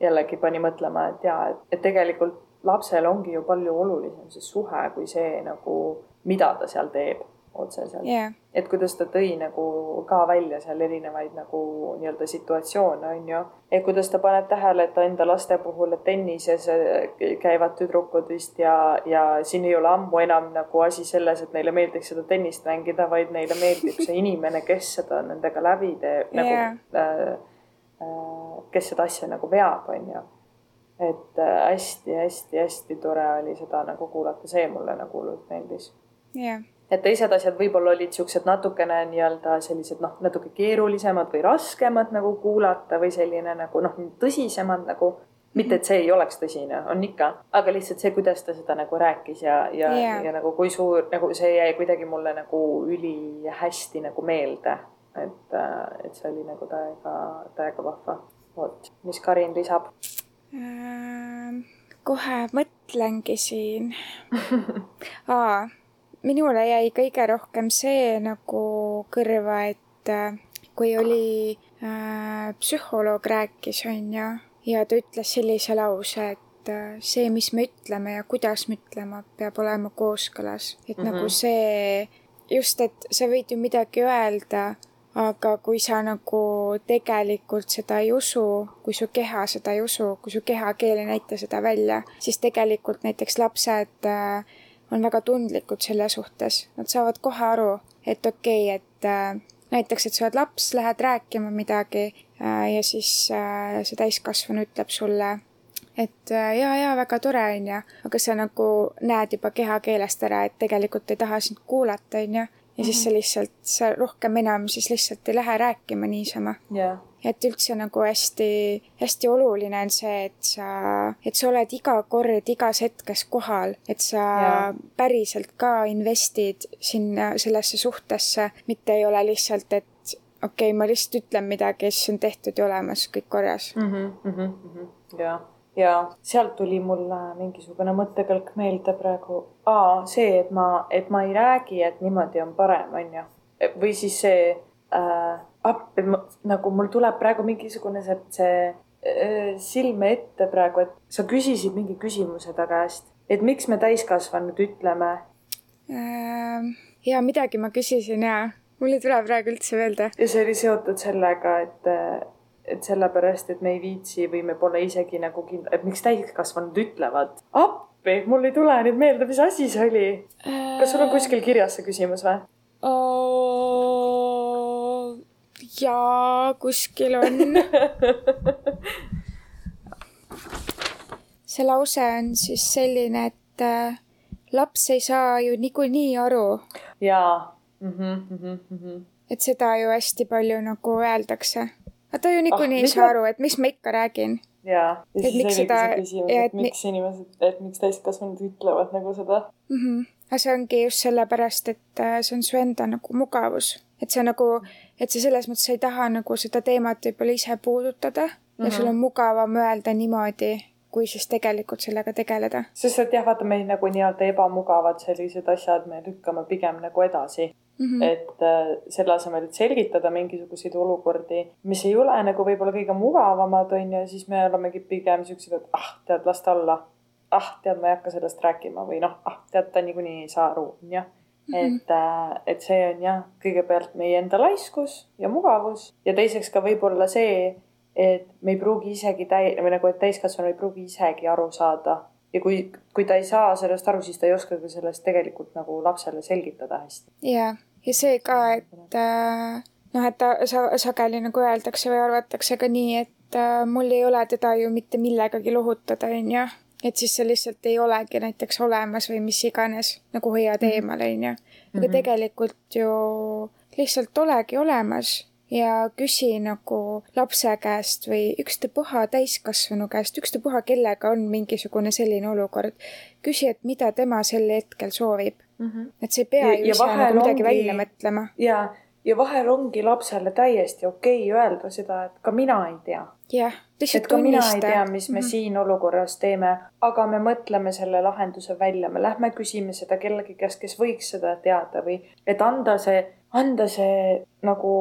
jällegi pani mõtlema, et jaa, et, et tegelikult lapsel ongi ju palju olulisem see suhe kui see nagu, mida ta seal teeb otseselt. Yeah.. et kuidas ta tõi nagu ka välja seal erinevaid nagu nii-öelda situatsioone, on ju. et kuidas ta paneb tähele, et enda laste puhul, tennises äh, käivad tüdrukud vist ja, ja siin ei ole ammu enam nagu asi selles, et neile meeldiks seda tennist mängida, vaid neile meeldib see inimene, kes seda nendega läbi teeb yeah. nagu äh, äh, kes seda asja nagu veab, on ju. Et hästi-hästi-hästi äh, tore oli seda nagu kuulata, see mulle nagu hullult meeldis. Yeah.. Et teised asjad võib-olla olid siuksed natukene nii-öelda sellised noh, natuke keerulisemad või raskemad nagu kuulata või selline nagu noh, tõsisemad nagu mitte, et see ei oleks tõsine, on ikka, aga lihtsalt see, kuidas ta seda nagu rääkis ja, ja yeah., ja nagu kui suur, nagu see jäi kuidagi mulle nagu ülihästi nagu meelde. et, äh, et see oli nagu täiega, täiega vahva. vot, mis Karin lisab? Äh, kohe mõtlengi siin Aa, minule jäi kõige rohkem see nagu kõrva, et äh, kui oli äh, psühholoog rääkis, on ju, ja ta ütles sellise lause, et äh, see, mis me ütleme ja kuidas me ütleme, peab olema kooskõlas. et mm -hmm. nagu see, just, et sa võid ju midagi öelda aga kui sa nagu tegelikult seda ei usu, kui su keha seda ei usu, kui su kehakeel ei näita seda välja, siis tegelikult näiteks lapsed äh, on väga tundlikud selle suhtes. Nad saavad kohe aru, et okei okay,, et äh, näiteks, et sa oled laps, lähed rääkima midagi äh, ja siis see täiskasvanu ütleb sulle, et jaa, jaa, väga tore, onju, aga sa nagu näed juba kehakeelest ära, et tegelikult ei taha sind kuulata, onju ja siis sa mhm. lihtsalt, sa rohkem enam siis lihtsalt ei lähe rääkima niisama yeah.. Et üldse nagu hästi, hästi oluline on see, et sa, et sa oled iga kord, igas hetkes kohal, et sa yeah. päriselt ka investid sinna, sellesse suhtesse, mitte ei ole lihtsalt, et okei okay,, ma lihtsalt ütlen midagi ja siis on tehtud ja olemas, kõik korras mm. -hmm, mm -hmm, mm -hmm. jah ja sealt tuli mulle mingisugune mõttekõlk meelde praegu. aa, see, et ma, et ma ei räägi, et niimoodi on parem, on ju. või siis see äh,, appi, nagu mul tuleb praegu mingisugune see, see äh, silme ette praegu, et sa küsisid mingi küsimuse ta käest, et miks me täiskasvanud ütleme äh,? ja midagi ma küsisin ja mul ei tule praegu üldse meelde. ja see oli seotud sellega, et et sellepärast, et me ei viitsi või me pole isegi nagu kindlad, et miks täiskasvanud ütlevad appi, mul ei tule nüüd meelde, mis asi see oli. kas sul on kuskil kirjas see küsimus või? Jaa, kuskil on see lause on siis selline, et äh, laps ei saa ju niikuinii aru. jaa mm. -hmm, mm -hmm. et seda ju hästi palju nagu öeldakse aga ta ju niikuinii ah, ei saa ma... aru, et mis ma ikka räägin. jaa, ja siis oligi seda... see küsimus, et, et miks inimesed, et miks täiskasvanud ütlevad nagu seda mm. -hmm. Aga see ongi just sellepärast, et äh, see on su enda nagu mugavus. et sa nagu, et sa selles mõttes ei taha nagu seda teemat võib-olla ise puudutada mm -hmm. ja sul on mhm. mugavam öelda niimoodi, kui siis tegelikult sellega tegeleda. sest et jah, vaata meil nagu nii-öelda ebamugavad sellised asjad me lükkame pigem nagu edasi Mm -hmm. et äh, selle asemel, et selgitada mingisuguseid olukordi, mis ei ole nagu võib-olla kõige mugavamad, on ju, siis me olemegi pigem siuksed, et ah, tead, las ta olla. Ah, tead, ma ei hakka sellest rääkima või noh, ah, tead, ta niikuinii ei saa aru, on ju. Mm -hmm. et, äh, et see on jah, kõigepealt meie enda laiskus ja mugavus ja teiseks ka võib-olla see, et me ei pruugi isegi täi-, või nagu, et täiskasvanu ei pruugi isegi aru saada ja kui, kui ta ei saa sellest aru, siis ta ei oska ka sellest tegelikult nagu lapsele selgitada hästi. ja, ja see ka, et äh, noh, et ta sa, sageli nagu öeldakse või arvatakse ka nii, et äh, mul ei ole teda ju mitte millegagi lohutada, onju. Et siis see lihtsalt ei olegi näiteks olemas või mis iganes, nagu hoiad mhm. eemal, onju. aga mhm. tegelikult ju lihtsalt olegi olemas ja küsi nagu lapse käest või ükstapuha täiskasvanu käest, ükstapuha kellega on mingisugune selline olukord. küsi, et mida tema sel hetkel soovib mm. -hmm. et sa ei pea ja, ju ise nagu midagi ongi, välja mõtlema. ja, ja vahel ongi lapsele täiesti okei okay öelda seda, et ka mina ei tea. jah, lihtsalt tunnista. mina ei tea, mis me mm -hmm. siin olukorras teeme, aga me mõtleme selle lahenduse välja, me lähme küsime seda kellegi käest, kes võiks seda teada või et anda see anda see nagu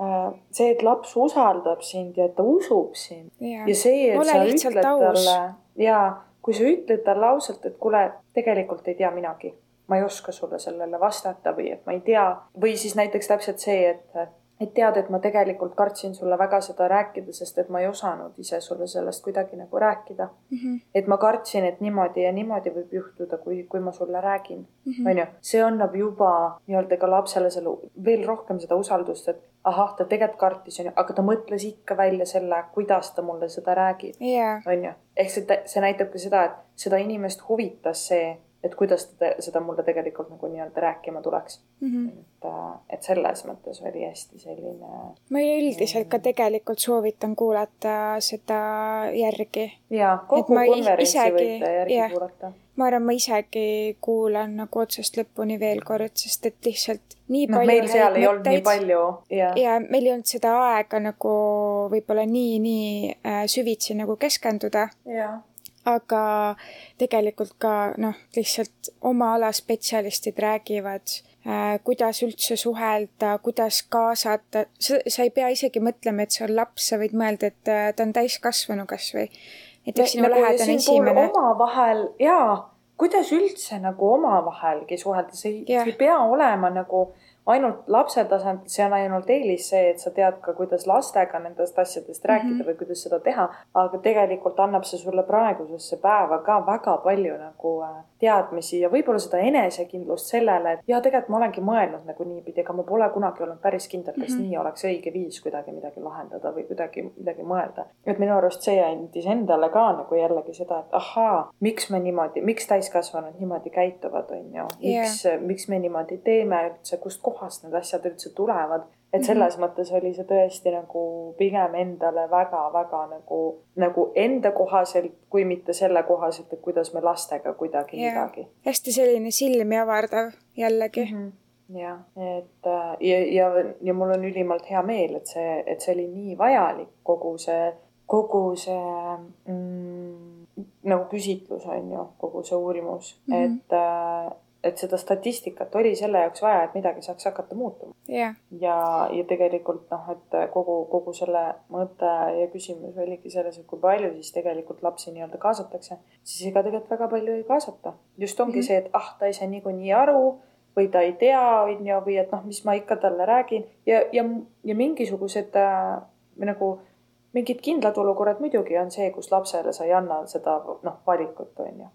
äh, see, et laps usaldab sind ja et ta usub sind ja, ja see, et Ole sa ütled aus. talle ja kui sa ütled talle ausalt, et kuule, tegelikult ei tea minagi, ma ei oska sulle sellele vastata või et ma ei tea või siis näiteks täpselt see, et et tead, et ma tegelikult kartsin sulle väga seda rääkida, sest et ma ei osanud ise sulle sellest kuidagi nagu rääkida mm. -hmm. et ma kartsin, et niimoodi ja niimoodi võib juhtuda, kui, kui ma sulle räägin -hmm. onju. see annab juba nii-öelda ka lapsele selle veel rohkem seda usaldust, et ahah, ta tegelikult kartis, onju, aga ta mõtles ikka välja selle, kuidas ta mulle seda räägib yeah., onju. ehk see, see näitab ka seda, et seda inimest huvitas see et kuidas ta seda mulle tegelikult nagu nii-öelda rääkima tuleks mm. -hmm. et, äh, et selles mõttes oli hästi selline. ma üldiselt ka tegelikult soovitan kuulata seda järgi. ja, kogu konverentsi isegi, võite järgi yeah, kuulata. ma arvan, ma isegi kuulan nagu otsast lõpuni veel kord, sest et lihtsalt nii no, palju meil seal ei olnud nii palju. ja, ja meil ei olnud seda aega nagu võib-olla nii, nii äh, süvitsi nagu keskenduda. jah aga tegelikult ka noh, lihtsalt oma ala spetsialistid räägivad äh,, kuidas üldse suhelda, kuidas kaasata, sa, sa ei pea isegi mõtlema, et see on laps, sa võid mõelda, et äh, ta on täiskasvanu kasvõi. näiteks sinu nagu lähedane esimene. omavahel jaa, kuidas üldse nagu omavahelgi suhelda, see ei, see ei pea olema nagu ainult lapse tasandil, see on ainult eelis see, et sa tead ka, kuidas lastega nendest asjadest rääkida mm -hmm. või kuidas seda teha. aga tegelikult annab see sulle praegusesse päeva ka väga palju nagu äh, teadmisi ja võib-olla seda enesekindlust sellele, et ja tegelikult ma olengi mõelnud nagu niipidi, ega ma pole kunagi olnud päris kindel, kas mm -hmm. nii oleks õige viis kuidagi midagi lahendada või kuidagi midagi mõelda. et minu arust see andis endale ka nagu jällegi seda, et ahaa, miks me niimoodi, miks täiskasvanud niimoodi käituvad, on ju, miks yeah., miks me niimoodi teeme üldse, kust kohast kohast need asjad üldse tulevad. Et mhm. selles mõttes oli see tõesti nagu pigem endale väga-väga nagu, nagu enda kohaselt, kui mitte selle kohaselt, et kuidas me lastega kuidagi yeah. midagi. hästi selline silmi avardav jällegi mm. -hmm jah, et äh, ja, ja, ja mul on ülimalt hea meel, et see, et see oli nii vajalik, kogu see, kogu see mm, nagu küsitlus on ju, kogu see uurimus mm, -hmm. et äh, et seda statistikat oli selle jaoks vaja, et midagi saaks hakata muutuma yeah.. ja, ja tegelikult noh, et kogu, kogu selle mõte ja küsimus oligi selles, et kui palju siis tegelikult lapsi nii-öelda kaasatakse, siis ega tegelikult väga palju ei kaasata. just ongi mm -hmm. see, et ah, ta ei saa niikuinii aru või ta ei tea, on ju, või et noh, mis ma ikka talle räägin ja, ja, ja mingisugused äh, nagu mingid kindlad olukorrad muidugi on see, kus lapsele sa ei anna seda noh, valikut, on ju.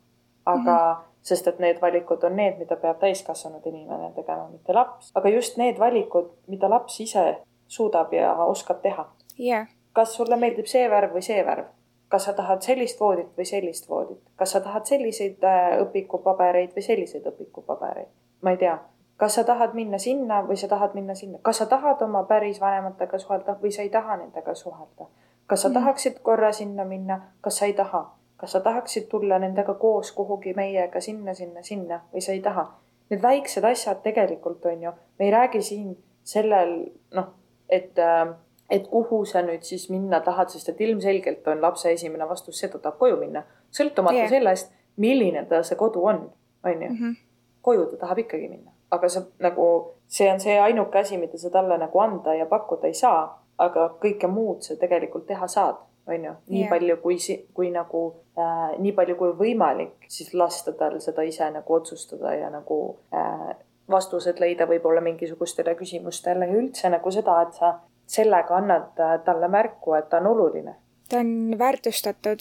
aga mm -hmm sest et need valikud on need, mida peab täiskasvanud inimene tegema, mitte laps. aga just need valikud, mida laps ise suudab ja oskab teha yeah.. kas sulle meeldib see värv või see värv? kas sa tahad sellist voodit või sellist voodit? kas sa tahad selliseid äh, õpikupabereid või selliseid õpikupabereid? ma ei tea, kas sa tahad minna sinna või sa tahad minna sinna, kas sa tahad oma päris vanematega suhelda või sa ei taha nendega suhelda? kas sa mm. tahaksid korra sinna minna, kas sa ei taha? Kas sa tahaksid tulla nendega koos kuhugi meiega sinna, sinna, sinna või sa ei taha. Need väiksed asjad tegelikult on ju, me ei räägi siin sellel noh, et, äh, et kuhu sa nüüd siis minna tahad, sest et ilmselgelt on lapse esimene vastus see, et ta tahab koju minna. sõltumata yeah. sellest, milline ta see kodu on, on ju. Mhm. koju ta tahab ikkagi minna aga sa nagu, see on see ainuke asi, mida sa talle nagu anda ja pakkuda ei saa, aga kõike muud sa tegelikult teha saad, on ju, nii yeah. palju kui, kui nagu äh, nii palju kui võimalik, siis lasta tal seda ise nagu otsustada ja nagu äh, vastused leida võib-olla mingisugustele küsimustele ja üldse nagu seda, et sa sellega annad äh, talle märku, et ta on oluline ta on väärtustatud.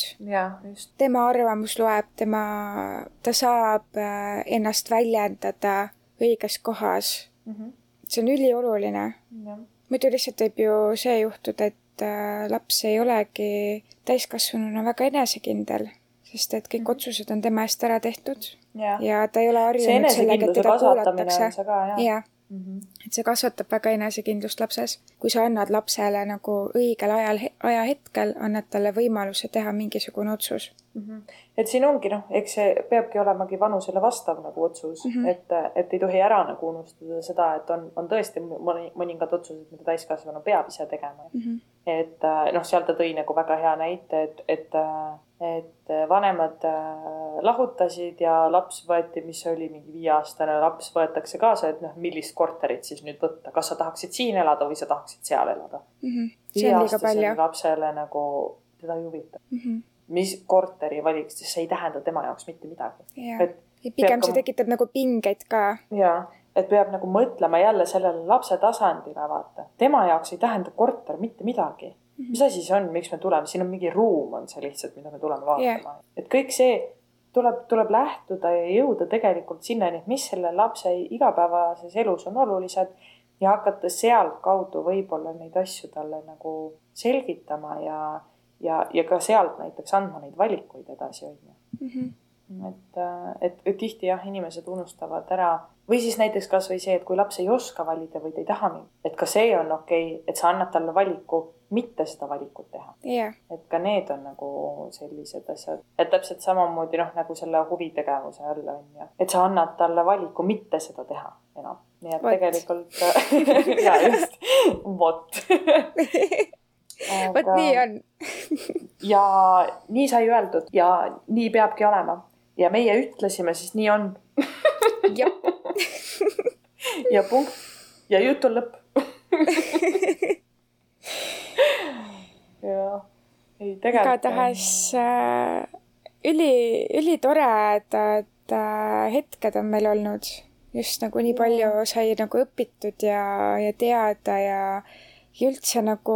tema arvamus loeb, tema, ta saab äh, ennast väljendada õiges kohas mm. -hmm. see on ülioluline. muidu lihtsalt võib ju see juhtuda, et äh, laps ei olegi täiskasvanuna väga enesekindel, sest et kõik -hmm. otsused on tema eest ära tehtud ja, ja ta ei ole harjunud sellega, et teda kuulatakse. jah mm. -hmm. et see kasvatab väga enesekindlust lapses. kui sa annad lapsele nagu õigel ajal, ajahetkel, annad talle võimaluse teha mingisugune otsus mm. -hmm. et siin ongi noh, eks see peabki olemagi vanusele vastav nagu otsus mm, -hmm. et, et ei tohi ära nagu unustada seda, et on, on tõesti mõni, mõningad otsused, mida täiskasvanu peab ise tegema mm. -hmm. et noh, seal ta tõi nagu väga hea näite, et, et et äh, vanemad äh, lahutasid ja laps võeti, mis oli mingi viieaastane laps, võetakse kaasa, et noh, millist korterit siis nüüd võtta, kas sa tahaksid siin elada või sa tahaksid seal elada mm. -hmm. viieaastasele lapsele nagu teda ei huvita mm. -hmm. mis korteri valiks, sest see ei tähenda tema jaoks mitte midagi. et ja pigem ka... see tekitab nagu pingeid ka. jaa, et peab nagu mõtlema jälle sellele lapse tasandile, vaata. tema jaoks ei tähenda korter mitte midagi mis asi see on, miks me tuleme, siin on mingi ruum, on see lihtsalt, mida me tuleme vaatama yeah.. et kõik see tuleb, tuleb lähtuda ja jõuda tegelikult sinnani, et mis selle lapse igapäevases elus on olulised ja hakata sealtkaudu võib-olla neid asju talle nagu selgitama ja, ja, ja ka sealt näiteks andma neid valikuid edasi, on ju. Mhm. et, et, et tihti jah, inimesed unustavad ära või siis näiteks kasvõi see, et kui laps ei oska valida või ta ei taha, et ka see on okei okay,, et sa annad talle valiku mitte seda valikut teha. Yeah.. et ka need on nagu sellised asjad, et täpselt samamoodi noh, nagu selle huvitegevuse all on ju, et sa annad talle valiku mitte seda teha enam, nii et What? tegelikult ja just, vot. Vot nii on. ja nii sai öeldud ja nii peabki olema. Ja meie ütlesime, siis nii on. Ja punkt. Ja jutt on lõpp jah, ei tegelikult. igatahes äh, üli, ülitoredad äh, hetked on meil olnud. just nagu nii palju sai nagu õpitud ja, ja teada ja, ja üldse nagu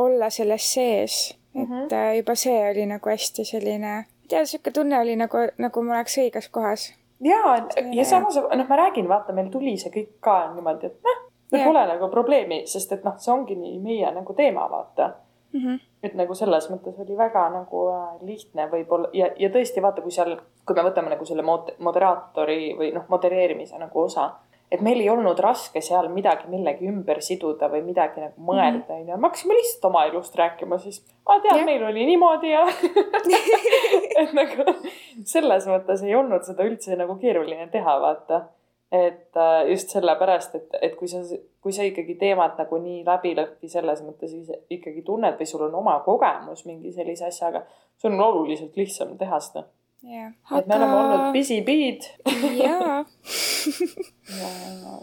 olla selles sees. et mm -hmm. juba see oli nagu hästi selline, ma ei tea, sihuke tunne oli nagu, nagu ma oleks õiges kohas. ja, ja samas noh, ma räägin, vaata, meil tuli see kõik ka niimoodi, et noh, pole nagu probleemi, sest et noh, see ongi nii meie nagu teema, vaata mm. -hmm. et nagu selles mõttes oli väga nagu äh, lihtne võib-olla ja, ja tõesti vaata, kui seal, kui me võtame nagu selle mod-, moderaatori või noh, modereerimise nagu osa, et meil ei olnud raske seal midagi millegi ümber siduda või midagi nagu mõelda, mhm. onju. me hakkasime lihtsalt oma elust rääkima, siis aa tead, meil oli niimoodi ja et nagu selles mõttes ei olnud seda üldse nagu keeruline teha, vaata et äh, just sellepärast, et, et kui sa, kui sa ikkagi teemad nagu nii läbi lõhki selles mõttes ikkagi tunned või sul on oma kogemus mingi sellise asjaga, sul on oluliselt lihtsam teha seda yeah.. Aga... et me oleme olnud busy bee'd. jaa ja,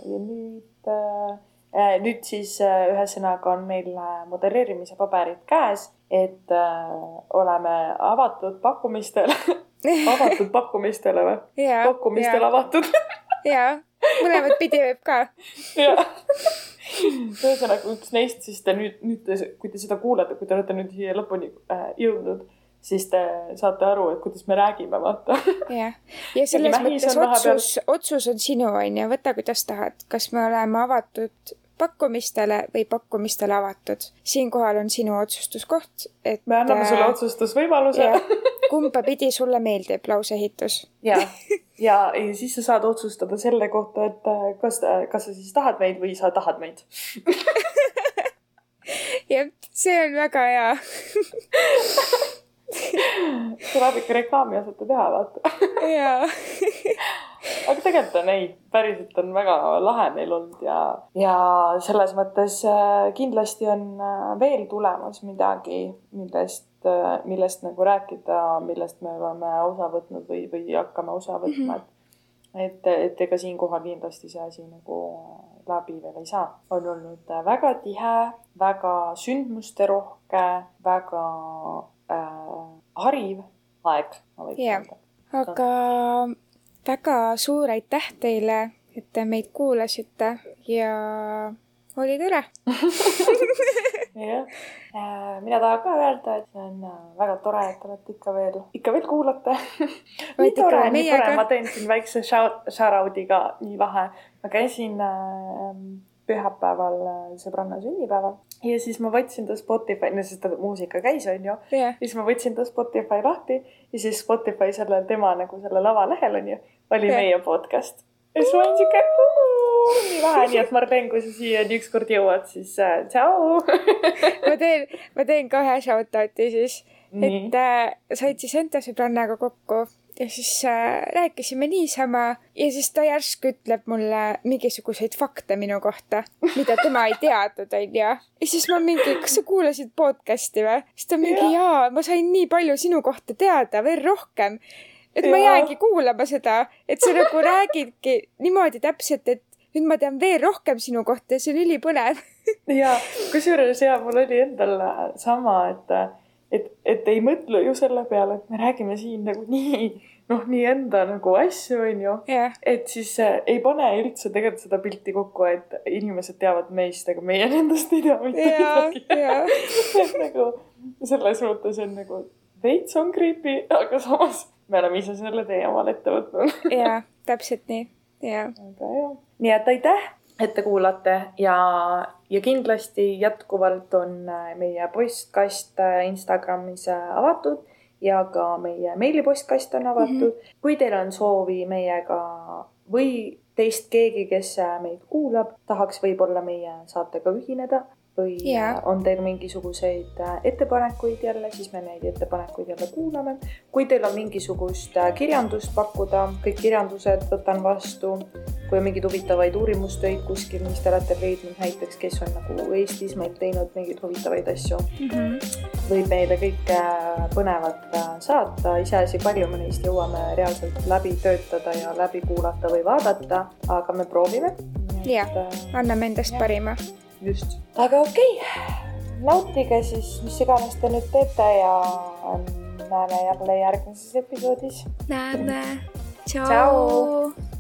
ja nüüd äh,, äh nüüd siis äh, ühesõnaga on meil äh, modelleerimise paberid käes, et äh, oleme avatud pakkumistele avatud pakkumistele või yeah,? pakkumistele yeah. avatud jaa, mõlemat pidi võib ka. jah. ühesõnaga üks neist siis te nüüd, nüüd te, kui te seda kuulete, kui te olete nüüd siia lõpuni äh, jõudnud, siis te saate aru, et kuidas me räägime, vaata. jah, ja selles mõttes otsus, otsus on sinu, onju, võta kuidas tahad, kas me oleme avatud pakkumistele või pakkumistele avatud. siinkohal on sinu otsustuskoht, et. me anname sulle äh, otsustusvõimaluse. kumba pidi sulle meeldib lauseehitus. ja, ja, ja siis sa saad otsustada selle kohta, et äh, kas, äh, kas sa siis tahad meid või sa tahad meid jah, see on väga hea tuleb ikka reklaami osata teha, vaata jaa aga tegelikult on ei, päriselt on väga lahe meil olnud ja, ja selles mõttes äh, kindlasti on äh, veel tulemas midagi, millest, äh, millest nagu rääkida, millest me oleme osa võtnud või, või hakkame osa võtma mm, -hmm. et et, et ega siinkohal kindlasti see asi nagu läbi veel ei saa. on olnud väga tihe, väga sündmusterohke, väga äh, hariv aeg, ma võiks yeah. öelda. aga väga suur aitäh teile, et te meid kuulasite ja oli tore. Jah, äh, mina tahan ka öelda, et see on äh, väga tore, et olete ikka veel, ikka veel kuulate. Nii tore, nii tore, ma teen siin väikse shout, shout-out'i ka, nii lahe. ma käisin äh, pühapäeval äh, sõbranna sünnipäeval. Ja siis ma võtsin ta Spotify, no sest ta muusika käis, onju yeah.. ja siis ma võtsin ta Spotify lahti ja siis Spotify sellel tema nagu selle lavalehel onju, oli yeah. meie podcast. Ja siis ma olin siuke nii lahe, nii et Marlen, kui sa siiani ükskord jõuad, siis äh, tšau. Ma teen, ma teen ka ühe shout-out'i siis, et äh, said siis enda sõbrannaga kokku ja siis äh, rääkisime niisama ja siis ta järsku ütleb mulle mingisuguseid fakte minu kohta, mida tema ei teadnud, onju. ja siis ma mingi, kas sa kuulasid podcast'i või? siis ta mingi ja. jaa, ma sain nii palju sinu kohta teada, veel rohkem et ma jäängi kuulama seda, et sa nagu räägidki niimoodi täpselt, et nüüd ma tean veel rohkem sinu kohta ja see on ülipõnev ja kusjuures ja mul oli endal sama, et, et, et ei mõtle ju selle peale, et me räägime siin nagu nii, noh, nii enda nagu asju, onju yeah.. et siis äh, ei pane üldse tegelikult seda pilti kokku, et inimesed teavad meist, aga meie nendest ei tea mitte midagi. et nagu selles mõttes on nagu veits on creepy, aga samas me oleme ise selle tee omale ette võtnud. Jaa, täpselt nii, jaa. aga jah, nii et aitäh, et te kuulate ja, ja kindlasti jätkuvalt on äh, meie postkast äh, Instagramis äh, avatud ja ka meie meilipostkast on avatud mm. -hmm. kui teil on soovi meiega või teist keegi, kes meid kuulab, tahaks võib-olla meie saatega ühineda, või yeah. on teil mingisuguseid äh, ettepanekuid jälle, siis me neid ettepanekuid jälle kuulame. kui teil on mingisugust äh, kirjandust pakkuda, kõik kirjandused võtan vastu. kui on mingeid huvitavaid uurimustöid kuskil, mis te olete leidnud näiteks, kes on nagu Eestis meil teinud mingeid huvitavaid asju mm, -hmm. võib meile kõike äh, põnevat saata, iseasi, palju me neist jõuame reaalselt läbi töötada ja läbi kuulata või vaadata, aga me proovime. jah, anname endast ja. parima just. aga okei okay., nautige siis, mis iganes te nüüd teete ja näeme jälle järgmises episoodis. näeme. tšau, tšau..